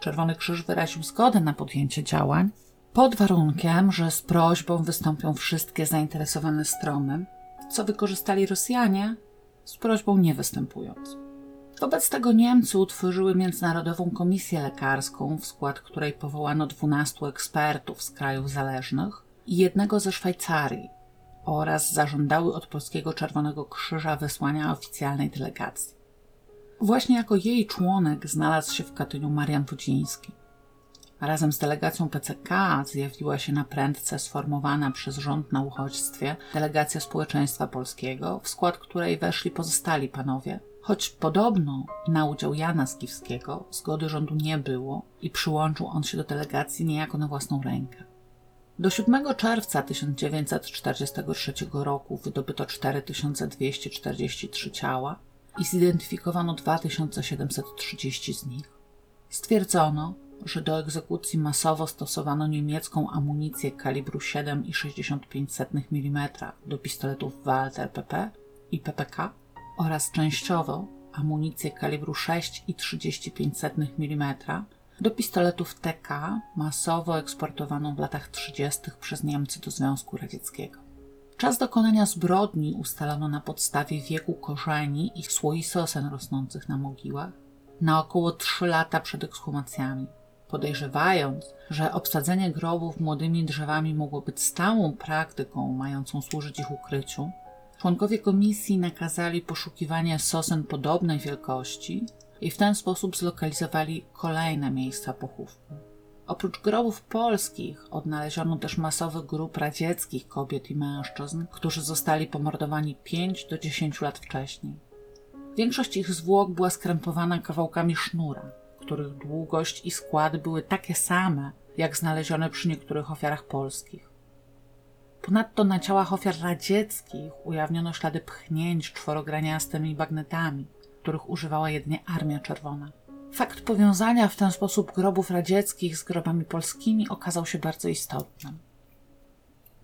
Speaker 1: Czerwony Krzyż wyraził zgodę na podjęcie działań, pod warunkiem, że z prośbą wystąpią wszystkie zainteresowane strony, co wykorzystali Rosjanie, z prośbą nie występując. Wobec tego Niemcy utworzyły Międzynarodową Komisję Lekarską, w skład której powołano 12 ekspertów z krajów zależnych i jednego ze Szwajcarii oraz zażądały od Polskiego Czerwonego Krzyża wysłania oficjalnej delegacji. Właśnie jako jej członek znalazł się w Katyniu Marian Wodziński. Razem z delegacją PCK zjawiła się na prędce sformowana przez rząd na uchodźstwie delegacja społeczeństwa polskiego, w skład której weszli pozostali panowie – Choć podobno na udział Jana Skiwskiego zgody rządu nie było i przyłączył on się do delegacji niejako na własną rękę. Do 7 czerwca 1943 roku wydobyto 4243 ciała i zidentyfikowano 2730 z nich. Stwierdzono, że do egzekucji masowo stosowano niemiecką amunicję kalibru 7,65 mm do pistoletów Walter PP i PPK oraz częściowo amunicję kalibru 6,35 mm do pistoletów TK masowo eksportowaną w latach 30. przez Niemcy do Związku Radzieckiego. Czas dokonania zbrodni ustalono na podstawie wieku korzeni i słoi sosen rosnących na mogiłach na około 3 lata przed ekshumacjami, podejrzewając, że obsadzenie grobów młodymi drzewami mogło być stałą praktyką mającą służyć ich ukryciu, Członkowie komisji nakazali poszukiwanie sosen podobnej wielkości i w ten sposób zlokalizowali kolejne miejsca pochówku. Oprócz grobów polskich odnaleziono też masowy grup radzieckich kobiet i mężczyzn, którzy zostali pomordowani 5 do 10 lat wcześniej. Większość ich zwłok była skrępowana kawałkami sznura, których długość i skład były takie same, jak znalezione przy niektórych ofiarach polskich. Ponadto na ciałach ofiar radzieckich ujawniono ślady pchnięć czworograniastymi bagnetami, których używała jedynie Armia Czerwona. Fakt powiązania w ten sposób grobów radzieckich z grobami polskimi okazał się bardzo istotnym.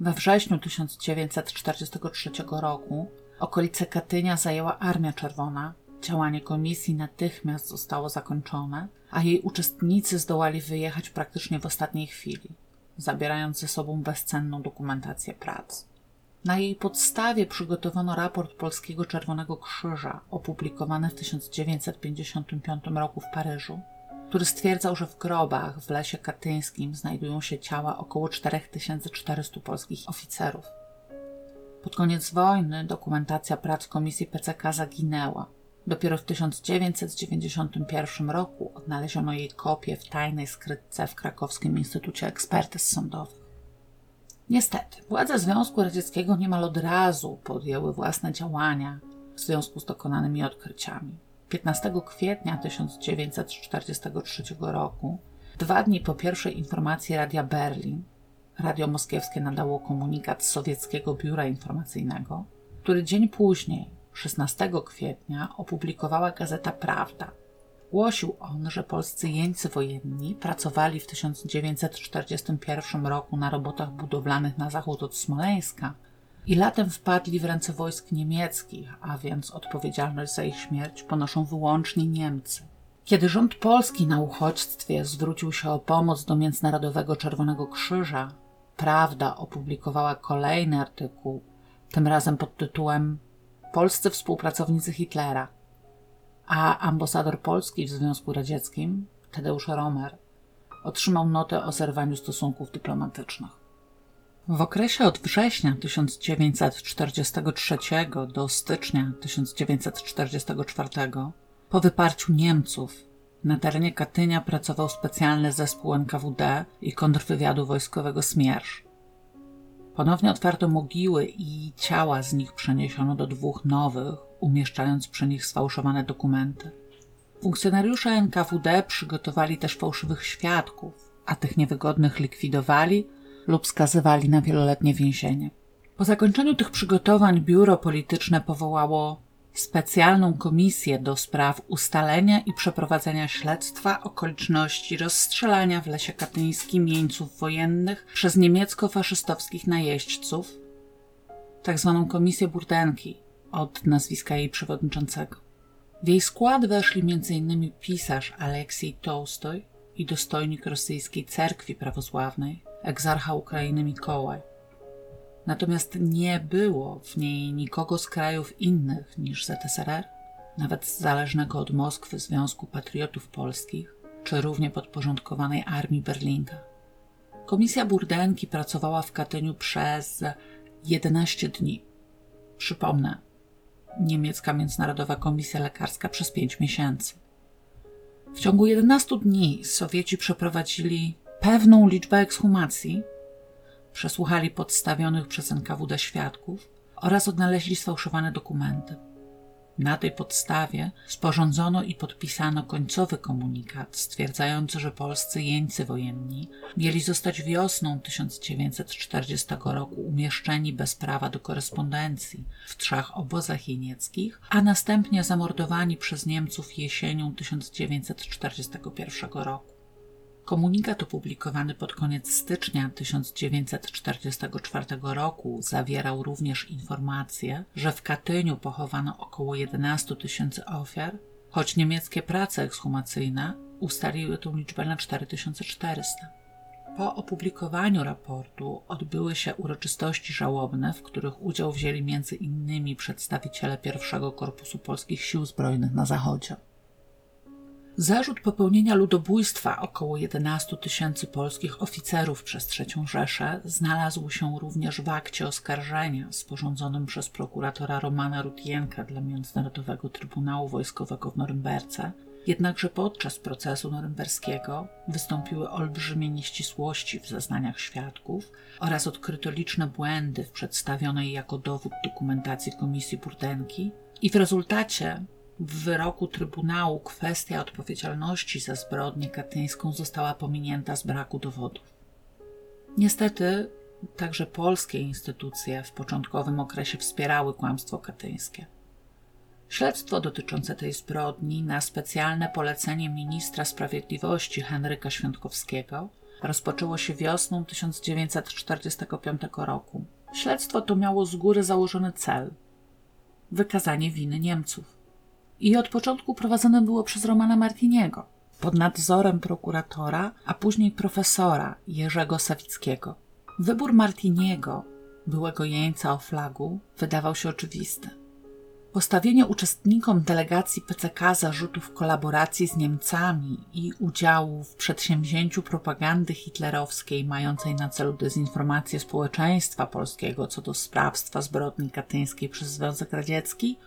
Speaker 1: We wrześniu 1943 roku okolice Katynia zajęła Armia Czerwona. Działanie komisji natychmiast zostało zakończone, a jej uczestnicy zdołali wyjechać praktycznie w ostatniej chwili zabierając ze sobą bezcenną dokumentację prac. Na jej podstawie przygotowano raport Polskiego Czerwonego Krzyża, opublikowany w 1955 roku w Paryżu, który stwierdzał, że w grobach w lesie katyńskim znajdują się ciała około 4400 polskich oficerów. Pod koniec wojny dokumentacja prac komisji PCK zaginęła, Dopiero w 1991 roku odnaleziono jej kopię w tajnej skrytce w krakowskim Instytucie Ekspertyz Sądowych. Niestety, władze Związku Radzieckiego niemal od razu podjęły własne działania w związku z dokonanymi odkryciami. 15 kwietnia 1943 roku, dwa dni po pierwszej informacji Radia Berlin, Radio Moskiewskie nadało komunikat z sowieckiego biura informacyjnego, który dzień później, 16 kwietnia, opublikowała gazeta Prawda. Głosił on, że polscy jeńcy wojenni pracowali w 1941 roku na robotach budowlanych na zachód od Smoleńska i latem wpadli w ręce wojsk niemieckich, a więc odpowiedzialność za ich śmierć ponoszą wyłącznie Niemcy. Kiedy rząd polski na uchodźstwie zwrócił się o pomoc do Międzynarodowego Czerwonego Krzyża, Prawda opublikowała kolejny artykuł, tym razem pod tytułem Polscy współpracownicy Hitlera, a ambasador Polski w Związku Radzieckim, Tadeusz Romer, otrzymał notę o zerwaniu stosunków dyplomatycznych. W okresie od września 1943 do stycznia 1944 po wyparciu Niemców na terenie Katynia pracował specjalny zespół NKWD i kontrwywiadu wojskowego Smierz. Ponownie otwarto mogiły i ciała z nich przeniesiono do dwóch nowych, umieszczając przy nich sfałszowane dokumenty. Funkcjonariusze NKWD przygotowali też fałszywych świadków, a tych niewygodnych likwidowali lub skazywali na wieloletnie więzienie. Po zakończeniu tych przygotowań biuro polityczne powołało specjalną komisję do spraw ustalenia i przeprowadzenia śledztwa okoliczności rozstrzelania w lesie katyńskim jeńców wojennych przez niemiecko-faszystowskich najeźdźców, tak zwaną komisję Burdenki od nazwiska jej przewodniczącego. W jej skład weszli m.in. pisarz Aleksiej Tołstoj i dostojnik rosyjskiej cerkwi prawosławnej, egzarcha Ukrainy Mikołaj. Natomiast nie było w niej nikogo z krajów innych niż ZSRR, nawet z zależnego od Moskwy Związku Patriotów Polskich, czy równie podporządkowanej Armii Berlinga. Komisja Burdenki pracowała w Katyniu przez 11 dni. Przypomnę, niemiecka Międzynarodowa Komisja Lekarska przez 5 miesięcy. W ciągu 11 dni Sowieci przeprowadzili pewną liczbę ekshumacji, przesłuchali podstawionych przez NKWD świadków oraz odnaleźli sfałszowane dokumenty. Na tej podstawie sporządzono i podpisano końcowy komunikat stwierdzający, że polscy jeńcy wojenni mieli zostać wiosną 1940 roku umieszczeni bez prawa do korespondencji w trzech obozach jenieckich, a następnie zamordowani przez Niemców jesienią 1941 roku. Komunikat opublikowany pod koniec stycznia 1944 roku zawierał również informację, że w Katyniu pochowano około 11 tysięcy ofiar, choć niemieckie prace ekshumacyjne ustaliły tę liczbę na 4400. Po opublikowaniu raportu odbyły się uroczystości żałobne, w których udział wzięli innymi przedstawiciele pierwszego Korpusu Polskich Sił Zbrojnych na Zachodzie. Zarzut popełnienia ludobójstwa około 11 tysięcy polskich oficerów przez III Rzeszę znalazł się również w akcie oskarżenia sporządzonym przez prokuratora Romana Rutienka dla Międzynarodowego Trybunału Wojskowego w Norymberce. Jednakże podczas procesu norymberskiego wystąpiły olbrzymie nieścisłości w zeznaniach świadków oraz odkryto liczne błędy w przedstawionej jako dowód dokumentacji Komisji Burdenki i w rezultacie w wyroku Trybunału kwestia odpowiedzialności za zbrodnię katyńską została pominięta z braku dowodów. Niestety, także polskie instytucje w początkowym okresie wspierały kłamstwo katyńskie. Śledztwo dotyczące tej zbrodni na specjalne polecenie ministra sprawiedliwości Henryka Świątkowskiego rozpoczęło się wiosną 1945 roku. Śledztwo to miało z góry założony cel wykazanie winy Niemców i od początku prowadzone było przez Romana Martiniego pod nadzorem prokuratora, a później profesora Jerzego Sawickiego. Wybór Martiniego, byłego jeńca o flagu, wydawał się oczywisty. Postawienie uczestnikom delegacji PCK zarzutów kolaboracji z Niemcami i udziału w przedsięwzięciu propagandy hitlerowskiej mającej na celu dezinformację społeczeństwa polskiego co do sprawstwa zbrodni katyńskiej przez Związek Radziecki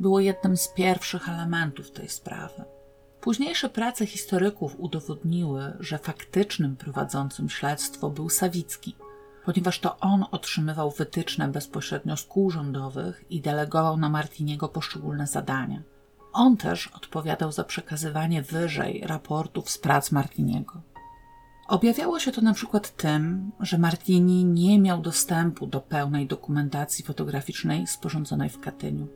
Speaker 1: było jednym z pierwszych elementów tej sprawy. Późniejsze prace historyków udowodniły, że faktycznym prowadzącym śledztwo był Sawicki, ponieważ to on otrzymywał wytyczne bezpośrednio z kół rządowych i delegował na Martiniego poszczególne zadania. On też odpowiadał za przekazywanie wyżej raportów z prac Martiniego. Objawiało się to na przykład tym, że Martini nie miał dostępu do pełnej dokumentacji fotograficznej sporządzonej w Katyniu.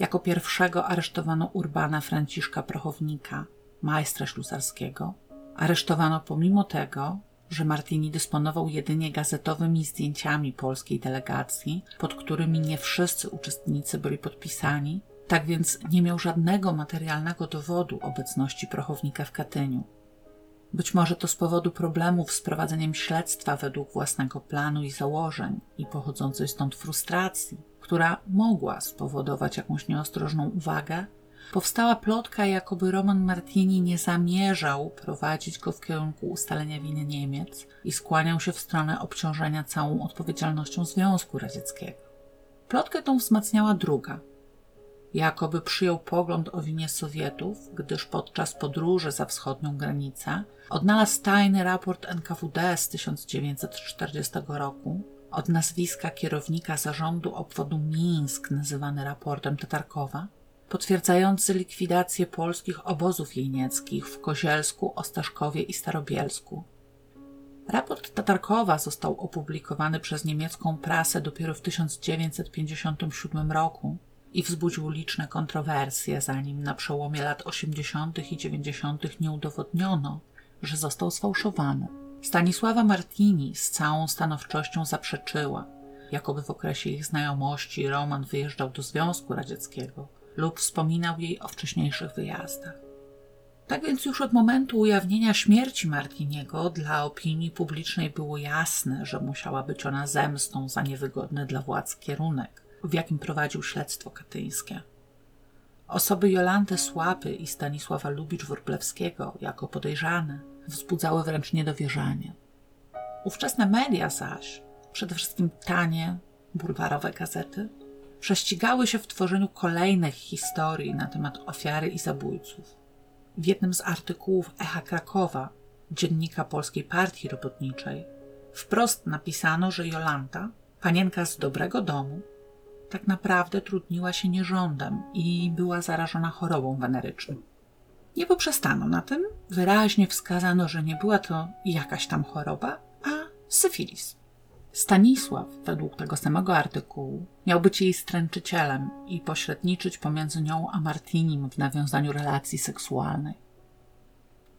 Speaker 1: Jako pierwszego aresztowano Urbana Franciszka Prochownika, majstra ślusarskiego. Aresztowano pomimo tego, że Martini dysponował jedynie gazetowymi zdjęciami polskiej delegacji, pod którymi nie wszyscy uczestnicy byli podpisani, tak więc nie miał żadnego materialnego dowodu obecności prochownika w Katyniu. Być może to z powodu problemów z prowadzeniem śledztwa według własnego planu i założeń i pochodzącej stąd frustracji, która mogła spowodować jakąś nieostrożną uwagę, powstała plotka, jakoby Roman Martini nie zamierzał prowadzić go w kierunku ustalenia winy Niemiec i skłaniał się w stronę obciążenia całą odpowiedzialnością Związku Radzieckiego. Plotkę tą wzmacniała druga. Jakoby przyjął pogląd o winie Sowietów, gdyż podczas podróży za wschodnią granicę odnalazł tajny raport NKWD z 1940 roku od nazwiska kierownika zarządu obwodu Mińsk, nazywany raportem Tatarkowa, potwierdzający likwidację polskich obozów jejnieckich w Kozielsku, Ostaszkowie i Starobielsku. Raport Tatarkowa został opublikowany przez niemiecką prasę dopiero w 1957 roku i wzbudził liczne kontrowersje, zanim na przełomie lat 80. i 90. nie udowodniono, że został sfałszowany. Stanisława Martini z całą stanowczością zaprzeczyła, jakoby w okresie ich znajomości Roman wyjeżdżał do Związku Radzieckiego lub wspominał jej o wcześniejszych wyjazdach. Tak więc już od momentu ujawnienia śmierci Martiniego dla opinii publicznej było jasne, że musiała być ona zemstą za niewygodny dla władz kierunek, w jakim prowadził śledztwo katyńskie. Osoby Jolanty Słapy i Stanisława Lubicz-Wróblewskiego jako podejrzane wzbudzały wręcz niedowierzanie. Ówczesne media zaś, przede wszystkim tanie, bulwarowe gazety, prześcigały się w tworzeniu kolejnych historii na temat ofiary i zabójców. W jednym z artykułów Echa Krakowa, dziennika Polskiej Partii Robotniczej, wprost napisano, że Jolanta, panienka z dobrego domu, tak naprawdę trudniła się nierządem i była zarażona chorobą weneryczną. Nie poprzestano na tym, wyraźnie wskazano, że nie była to jakaś tam choroba, a syfilis. Stanisław, według tego samego artykułu, miał być jej stręczycielem i pośredniczyć pomiędzy nią a Martinim w nawiązaniu relacji seksualnej.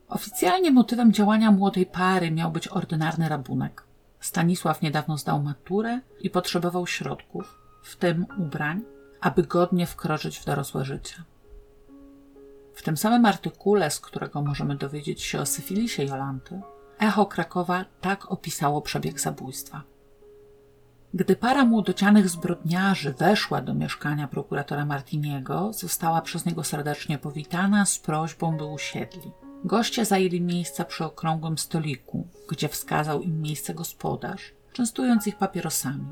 Speaker 1: Oficjalnie motywem działania młodej pary miał być ordynarny rabunek. Stanisław niedawno zdał maturę i potrzebował środków, w tym ubrań, aby godnie wkroczyć w dorosłe życie. W tym samym artykule, z którego możemy dowiedzieć się o syfilisie Jolanty, Echo Krakowa tak opisało przebieg zabójstwa. Gdy para młodocianych zbrodniarzy weszła do mieszkania prokuratora Martiniego, została przez niego serdecznie powitana z prośbą, by usiedli. Goście zajęli miejsca przy okrągłym stoliku, gdzie wskazał im miejsce gospodarz, częstując ich papierosami.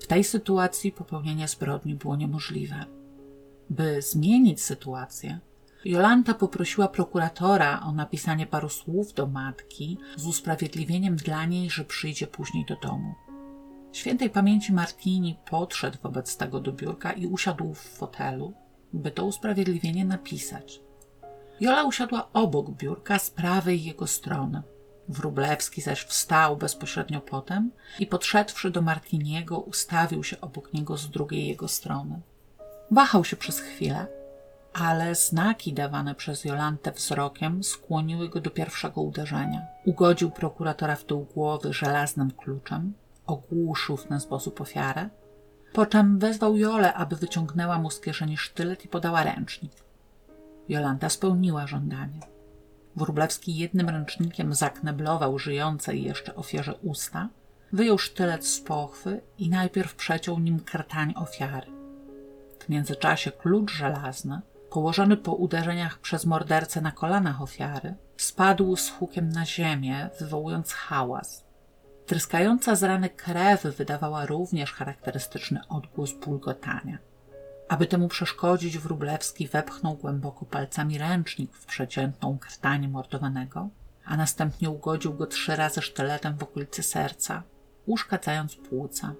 Speaker 1: W tej sytuacji popełnienie zbrodni było niemożliwe. By zmienić sytuację, Jolanta poprosiła prokuratora o napisanie paru słów do matki z usprawiedliwieniem dla niej, że przyjdzie później do domu. Świętej pamięci Martini podszedł wobec tego do biurka i usiadł w fotelu, by to usprawiedliwienie napisać. Jola usiadła obok biurka z prawej jego strony. Wróblewski zaś wstał bezpośrednio potem i podszedłszy do Martiniego, ustawił się obok niego z drugiej jego strony. Wahał się przez chwilę, ale znaki dawane przez Jolantę wzrokiem skłoniły go do pierwszego uderzenia. Ugodził prokuratora w tył głowy żelaznym kluczem, ogłuszył w ten sposób ofiarę, po czym wezwał Jolę, aby wyciągnęła mu z kieszeni sztylet i podała ręcznik. Jolanta spełniła żądanie. Wróblewski jednym ręcznikiem zakneblował żyjącej jeszcze ofierze usta, wyjął sztylet z pochwy i najpierw przeciął nim krtań ofiary. W międzyczasie klucz żelazny, położony po uderzeniach przez mordercę na kolanach ofiary, spadł z hukiem na ziemię, wywołując hałas. Tryskająca z rany krew wydawała również charakterystyczny odgłos bulgotania. Aby temu przeszkodzić, Wróblewski wepchnął głęboko palcami ręcznik w przeciętną krtań mordowanego, a następnie ugodził go trzy razy sztyletem w okolicy serca, uszkadzając płuca.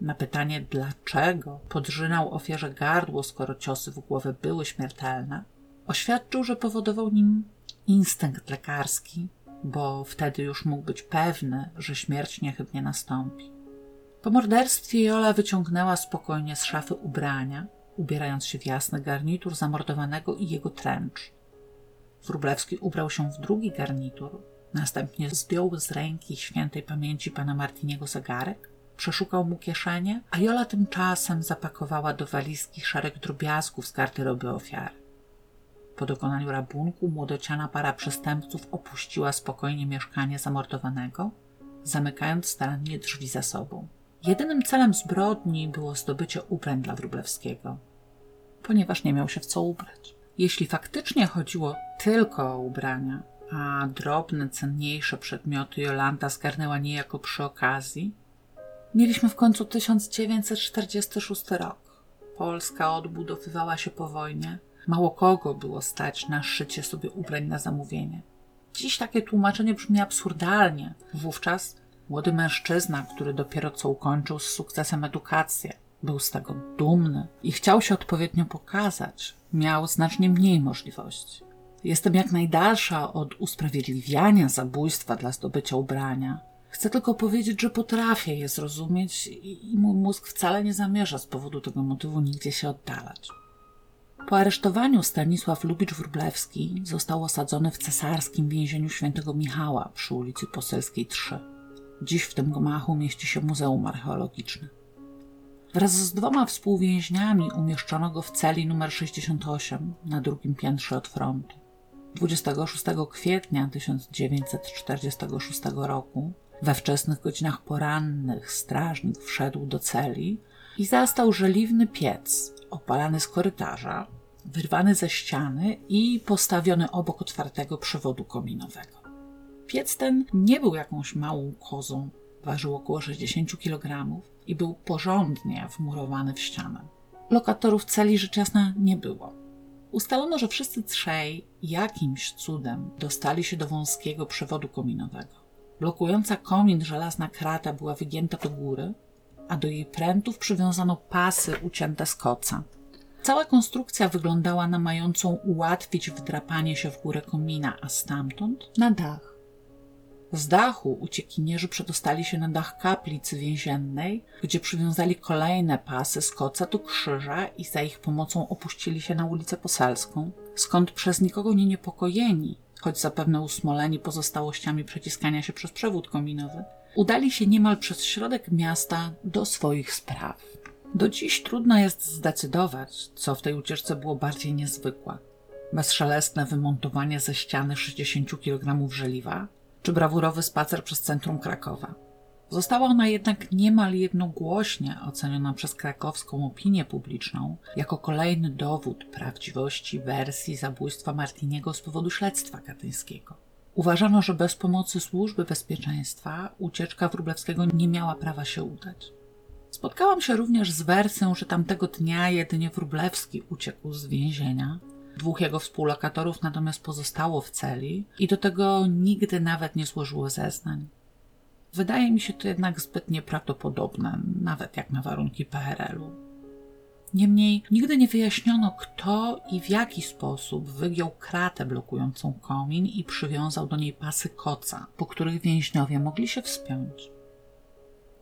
Speaker 1: Na pytanie, dlaczego podrzynał ofierze gardło, skoro ciosy w głowę były śmiertelne, oświadczył, że powodował nim instynkt lekarski bo wtedy już mógł być pewny, że śmierć niechybnie nastąpi. Po morderstwie Jola wyciągnęła spokojnie z szafy ubrania, ubierając się w jasny garnitur zamordowanego i jego tręcz. Wróblewski ubrał się w drugi garnitur, następnie zdjął z ręki świętej pamięci pana Martiniego zegarek, przeszukał mu kieszenie, a Jola tymczasem zapakowała do walizki szereg drobiazgów z garderoby ofiary. Po dokonaniu rabunku młodociana para przestępców opuściła spokojnie mieszkanie zamordowanego, zamykając starannie drzwi za sobą. Jedynym celem zbrodni było zdobycie ubrań dla Wróblewskiego, ponieważ nie miał się w co ubrać. Jeśli faktycznie chodziło tylko o ubrania, a drobne, cenniejsze przedmioty Jolanta zgarnęła niejako przy okazji, mieliśmy w końcu 1946 rok. Polska odbudowywała się po wojnie. Mało kogo było stać na szycie sobie ubrań na zamówienie. Dziś takie tłumaczenie brzmi absurdalnie. Wówczas Młody mężczyzna, który dopiero co ukończył z sukcesem edukację, był z tego dumny i chciał się odpowiednio pokazać, miał znacznie mniej możliwości. Jestem jak najdalsza od usprawiedliwiania zabójstwa dla zdobycia ubrania. Chcę tylko powiedzieć, że potrafię je zrozumieć i mój mózg wcale nie zamierza z powodu tego motywu nigdzie się oddalać. Po aresztowaniu Stanisław Lubicz-Wróblewski został osadzony w cesarskim więzieniu świętego Michała przy ulicy Poselskiej 3. Dziś w tym gmachu mieści się Muzeum Archeologiczne. Wraz z dwoma współwięźniami umieszczono go w celi nr 68 na drugim piętrze od frontu. 26 kwietnia 1946 roku, we wczesnych godzinach porannych, strażnik wszedł do celi i zastał żeliwny piec opalany z korytarza, wyrwany ze ściany i postawiony obok otwartego przewodu kominowego. Piec ten nie był jakąś małą kozą, ważył około 60 kg i był porządnie wmurowany w ścianę. Lokatorów celi rzecz jasna nie było. Ustalono, że wszyscy trzej jakimś cudem dostali się do wąskiego przewodu kominowego. Blokująca komin żelazna krata była wygięta do góry, a do jej prętów przywiązano pasy ucięte z koca. Cała konstrukcja wyglądała na mającą ułatwić wdrapanie się w górę komina, a stamtąd na dach. Z dachu uciekinierzy przedostali się na dach kaplicy więziennej, gdzie przywiązali kolejne pasy z koca do krzyża i za ich pomocą opuścili się na ulicę Poselską, skąd przez nikogo nie niepokojeni, choć zapewne usmoleni pozostałościami przeciskania się przez przewód kominowy, udali się niemal przez środek miasta do swoich spraw. Do dziś trudno jest zdecydować, co w tej ucieczce było bardziej niezwykłe. Bezszelestne wymontowanie ze ściany 60 kg żeliwa, czy brawurowy spacer przez centrum Krakowa. Została ona jednak niemal jednogłośnie oceniona przez krakowską opinię publiczną jako kolejny dowód prawdziwości wersji zabójstwa Martiniego z powodu śledztwa katyńskiego. Uważano, że bez pomocy służby bezpieczeństwa ucieczka Wróblewskiego nie miała prawa się udać. Spotkałam się również z wersją, że tamtego dnia jedynie Wróblewski uciekł z więzienia, Dwóch jego współlokatorów natomiast pozostało w celi i do tego nigdy nawet nie złożyło zeznań. Wydaje mi się to jednak zbyt nieprawdopodobne, nawet jak na warunki PRL-u. Niemniej nigdy nie wyjaśniono, kto i w jaki sposób wygiął kratę blokującą komin i przywiązał do niej pasy koca, po których więźniowie mogli się wspiąć.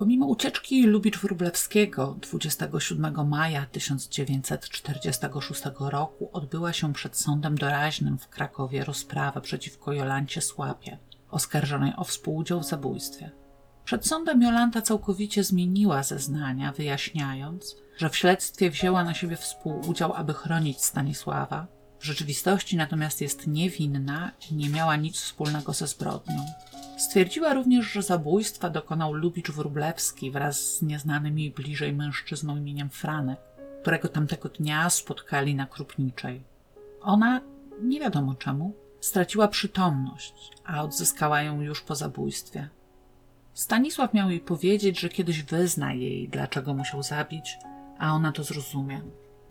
Speaker 1: Pomimo ucieczki Lubicz-Wróblewskiego 27 maja 1946 roku odbyła się przed sądem doraźnym w Krakowie rozprawa przeciwko Jolancie Słapie, oskarżonej o współudział w zabójstwie. Przed sądem Jolanta całkowicie zmieniła zeznania, wyjaśniając, że w śledztwie wzięła na siebie współudział, aby chronić Stanisława, w rzeczywistości natomiast jest niewinna i nie miała nic wspólnego ze zbrodnią. Stwierdziła również, że zabójstwa dokonał Lubicz Wróblewski wraz z nieznanym jej bliżej mężczyzną imieniem Franek, którego tamtego dnia spotkali na Krupniczej. Ona, nie wiadomo czemu, straciła przytomność, a odzyskała ją już po zabójstwie. Stanisław miał jej powiedzieć, że kiedyś wyzna jej, dlaczego musiał zabić, a ona to zrozumie.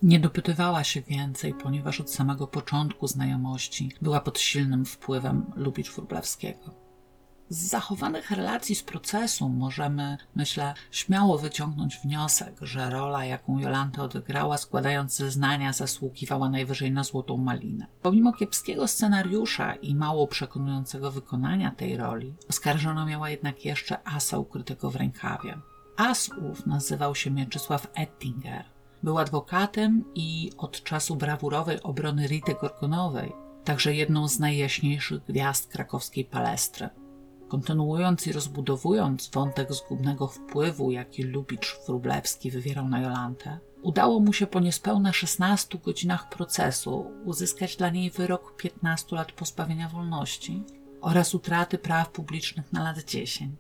Speaker 1: Nie dopytywała się więcej, ponieważ od samego początku znajomości była pod silnym wpływem Lubicz Wróblewskiego. Z zachowanych relacji z procesu możemy, myślę, śmiało wyciągnąć wniosek, że rola, jaką Jolanta odegrała, składając zeznania, zasługiwała najwyżej na złotą malinę. Pomimo kiepskiego scenariusza i mało przekonującego wykonania tej roli, oskarżona miała jednak jeszcze asa ukrytego w rękawie. As ów nazywał się Mieczysław Ettinger. Był adwokatem i od czasu brawurowej obrony Rity Gorgonowej także jedną z najjaśniejszych gwiazd krakowskiej palestry. Kontynuując i rozbudowując wątek zgubnego wpływu, jaki Lubicz Wróblewski wywierał na Jolantę, udało mu się po niespełna 16 godzinach procesu uzyskać dla niej wyrok 15 lat pozbawienia wolności oraz utraty praw publicznych na lat 10.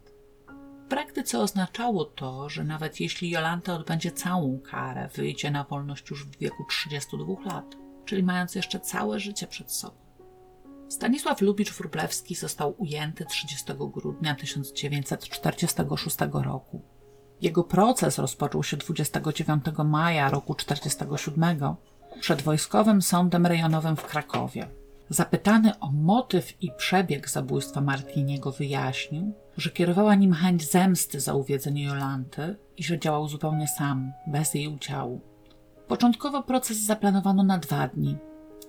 Speaker 1: W praktyce oznaczało to, że nawet jeśli Jolanta odbędzie całą karę, wyjdzie na wolność już w wieku 32 lat, czyli mając jeszcze całe życie przed sobą. Stanisław Lubicz-Wróblewski został ujęty 30 grudnia 1946 roku. Jego proces rozpoczął się 29 maja roku 1947 przed Wojskowym Sądem Rejonowym w Krakowie. Zapytany o motyw i przebieg zabójstwa Martiniego wyjaśnił, że kierowała nim chęć zemsty za uwiedzenie Jolanty i że działał zupełnie sam, bez jej udziału. Początkowo proces zaplanowano na dwa dni.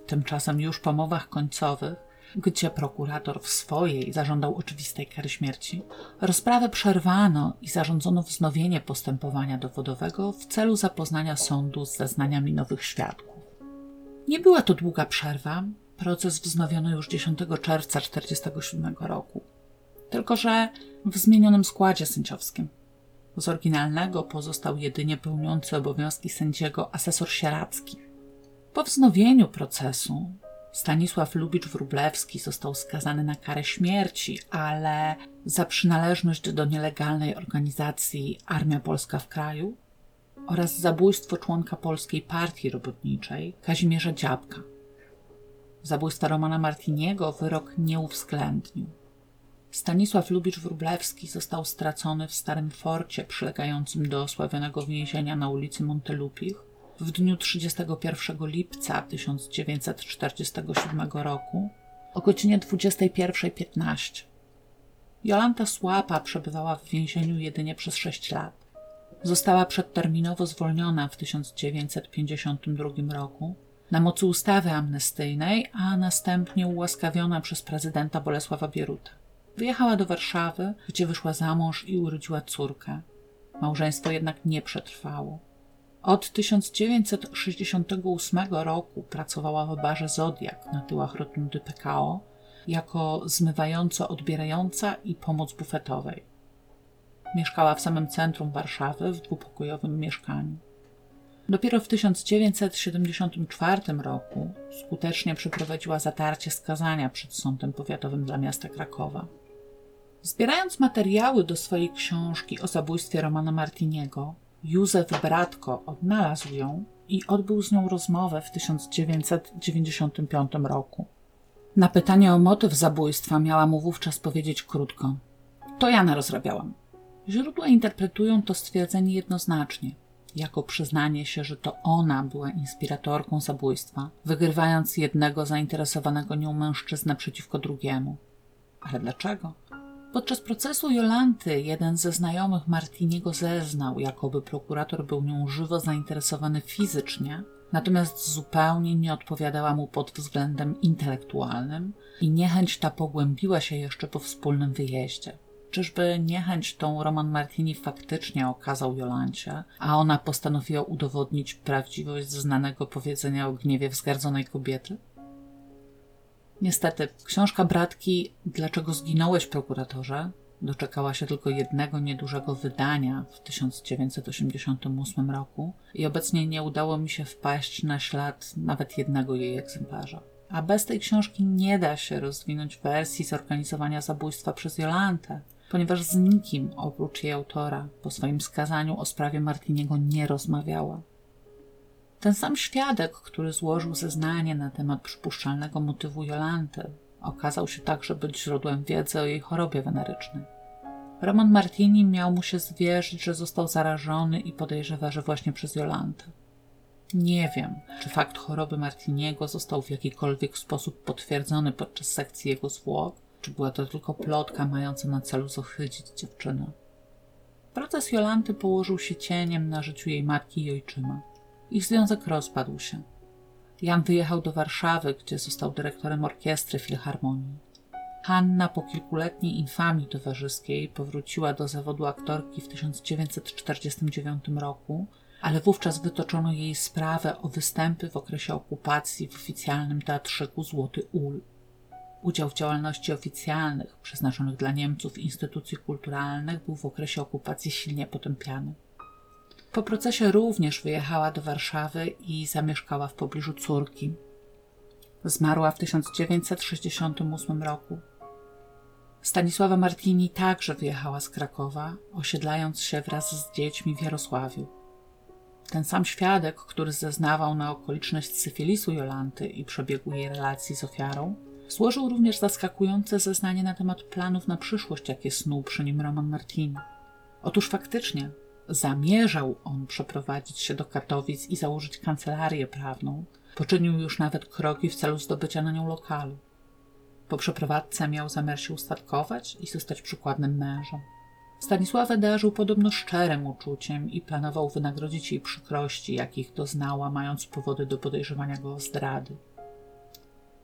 Speaker 1: Tymczasem już po mowach końcowych gdzie prokurator w swojej zażądał oczywistej kary śmierci, rozprawę przerwano i zarządzono wznowienie postępowania dowodowego w celu zapoznania sądu z zeznaniami nowych świadków. Nie była to długa przerwa, proces wznowiono już 10 czerwca 1947 roku, tylko że w zmienionym składzie sędziowskim. Z oryginalnego pozostał jedynie pełniący obowiązki sędziego asesor sieradzki. Po wznowieniu procesu Stanisław Lubicz-Wróblewski został skazany na karę śmierci, ale za przynależność do nielegalnej organizacji Armia Polska w kraju oraz zabójstwo członka Polskiej Partii Robotniczej Kazimierza Dziabka. Zabójstwa Romana Martiniego wyrok nie uwzględnił. Stanisław Lubicz-Wróblewski został stracony w Starym Forcie przylegającym do osławionego więzienia na ulicy Montelupich w dniu 31 lipca 1947 roku o godzinie 21.15. Jolanta Słapa przebywała w więzieniu jedynie przez 6 lat. Została przedterminowo zwolniona w 1952 roku na mocy ustawy amnestyjnej, a następnie ułaskawiona przez prezydenta Bolesława Bieruta. Wyjechała do Warszawy, gdzie wyszła za mąż i urodziła córkę. Małżeństwo jednak nie przetrwało. Od 1968 roku pracowała w barze Zodiak na tyłach rotundy PKO jako zmywająco-odbierająca i pomoc bufetowej. Mieszkała w samym centrum Warszawy w dwupokojowym mieszkaniu. Dopiero w 1974 roku skutecznie przeprowadziła zatarcie skazania przed Sądem Powiatowym dla miasta Krakowa. Zbierając materiały do swojej książki o zabójstwie Romana Martiniego, Józef Bratko odnalazł ją i odbył z nią rozmowę w 1995 roku. Na pytanie o motyw zabójstwa miała mu wówczas powiedzieć krótko: To ja narozrabiałam. Źródła interpretują to stwierdzenie jednoznacznie, jako przyznanie się, że to ona była inspiratorką zabójstwa, wygrywając jednego zainteresowanego nią mężczyznę przeciwko drugiemu. Ale dlaczego? Podczas procesu Jolanty jeden ze znajomych Martiniego zeznał, jakoby prokurator był nią żywo zainteresowany fizycznie, natomiast zupełnie nie odpowiadała mu pod względem intelektualnym i niechęć ta pogłębiła się jeszcze po wspólnym wyjeździe. Czyżby niechęć tą Roman Martini faktycznie okazał Jolancie, a ona postanowiła udowodnić prawdziwość znanego powiedzenia o gniewie wzgardzonej kobiety? Niestety, książka Bratki Dlaczego zginąłeś, prokuratorze? doczekała się tylko jednego niedużego wydania w 1988 roku i obecnie nie udało mi się wpaść na ślad nawet jednego jej egzemplarza. A bez tej książki nie da się rozwinąć wersji zorganizowania zabójstwa przez Jolantę, ponieważ z nikim oprócz jej autora po swoim skazaniu o sprawie Martiniego nie rozmawiała. Ten sam świadek, który złożył zeznanie na temat przypuszczalnego motywu Jolanty, okazał się także być źródłem wiedzy o jej chorobie wenerycznej. Roman Martini miał mu się zwierzyć, że został zarażony i podejrzewa, że właśnie przez Jolantę. Nie wiem, czy fakt choroby Martiniego został w jakikolwiek sposób potwierdzony podczas sekcji jego zwłok, czy była to tylko plotka mająca na celu zohydzić dziewczynę. Proces Jolanty położył się cieniem na życiu jej matki i ojczyma. Ich związek rozpadł się. Jan wyjechał do Warszawy, gdzie został dyrektorem orkiestry Filharmonii. Hanna po kilkuletniej infamii towarzyskiej powróciła do zawodu aktorki w 1949 roku, ale wówczas wytoczono jej sprawę o występy w okresie okupacji w oficjalnym teatrzyku Złoty Ul. Udział w działalności oficjalnych przeznaczonych dla Niemców instytucji kulturalnych był w okresie okupacji silnie potępiany. Po procesie również wyjechała do Warszawy i zamieszkała w pobliżu córki. Zmarła w 1968 roku. Stanisława Martini także wyjechała z Krakowa, osiedlając się wraz z dziećmi w Jarosławiu. Ten sam świadek, który zeznawał na okoliczność syfilisu Jolanty i przebiegu jej relacji z ofiarą, złożył również zaskakujące zeznanie na temat planów na przyszłość, jakie snuł przy nim Roman Martini. Otóż faktycznie zamierzał on przeprowadzić się do Katowic i założyć kancelarię prawną. Poczynił już nawet kroki w celu zdobycia na nią lokalu. Po przeprowadzce miał zamiar się ustatkować i zostać przykładnym mężem. Stanisławę darzył podobno szczerym uczuciem i planował wynagrodzić jej przykrości, jakich doznała, mając powody do podejrzewania go o zdrady.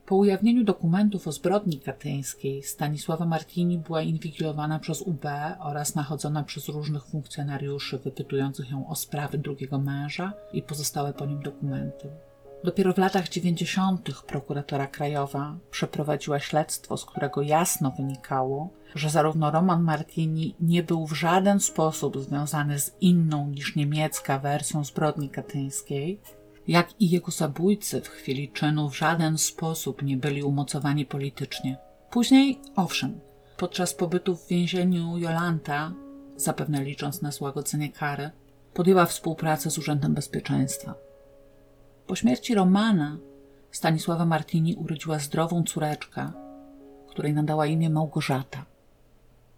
Speaker 1: Po ujawnieniu dokumentów o zbrodni katyńskiej Stanisława Martini była inwigilowana przez UB oraz nachodzona przez różnych funkcjonariuszy wypytujących ją o sprawy drugiego męża i pozostałe po nim dokumenty. Dopiero w latach 90. prokuratora krajowa przeprowadziła śledztwo, z którego jasno wynikało, że zarówno Roman Martini nie był w żaden sposób związany z inną niż niemiecka wersją zbrodni katyńskiej, jak i jego zabójcy w chwili czynu w żaden sposób nie byli umocowani politycznie. Później, owszem, podczas pobytu w więzieniu Jolanta, zapewne licząc na złagodzenie kary, podjęła współpracę z Urzędem Bezpieczeństwa. Po śmierci Romana Stanisława Martini urodziła zdrową córeczkę, której nadała imię Małgorzata.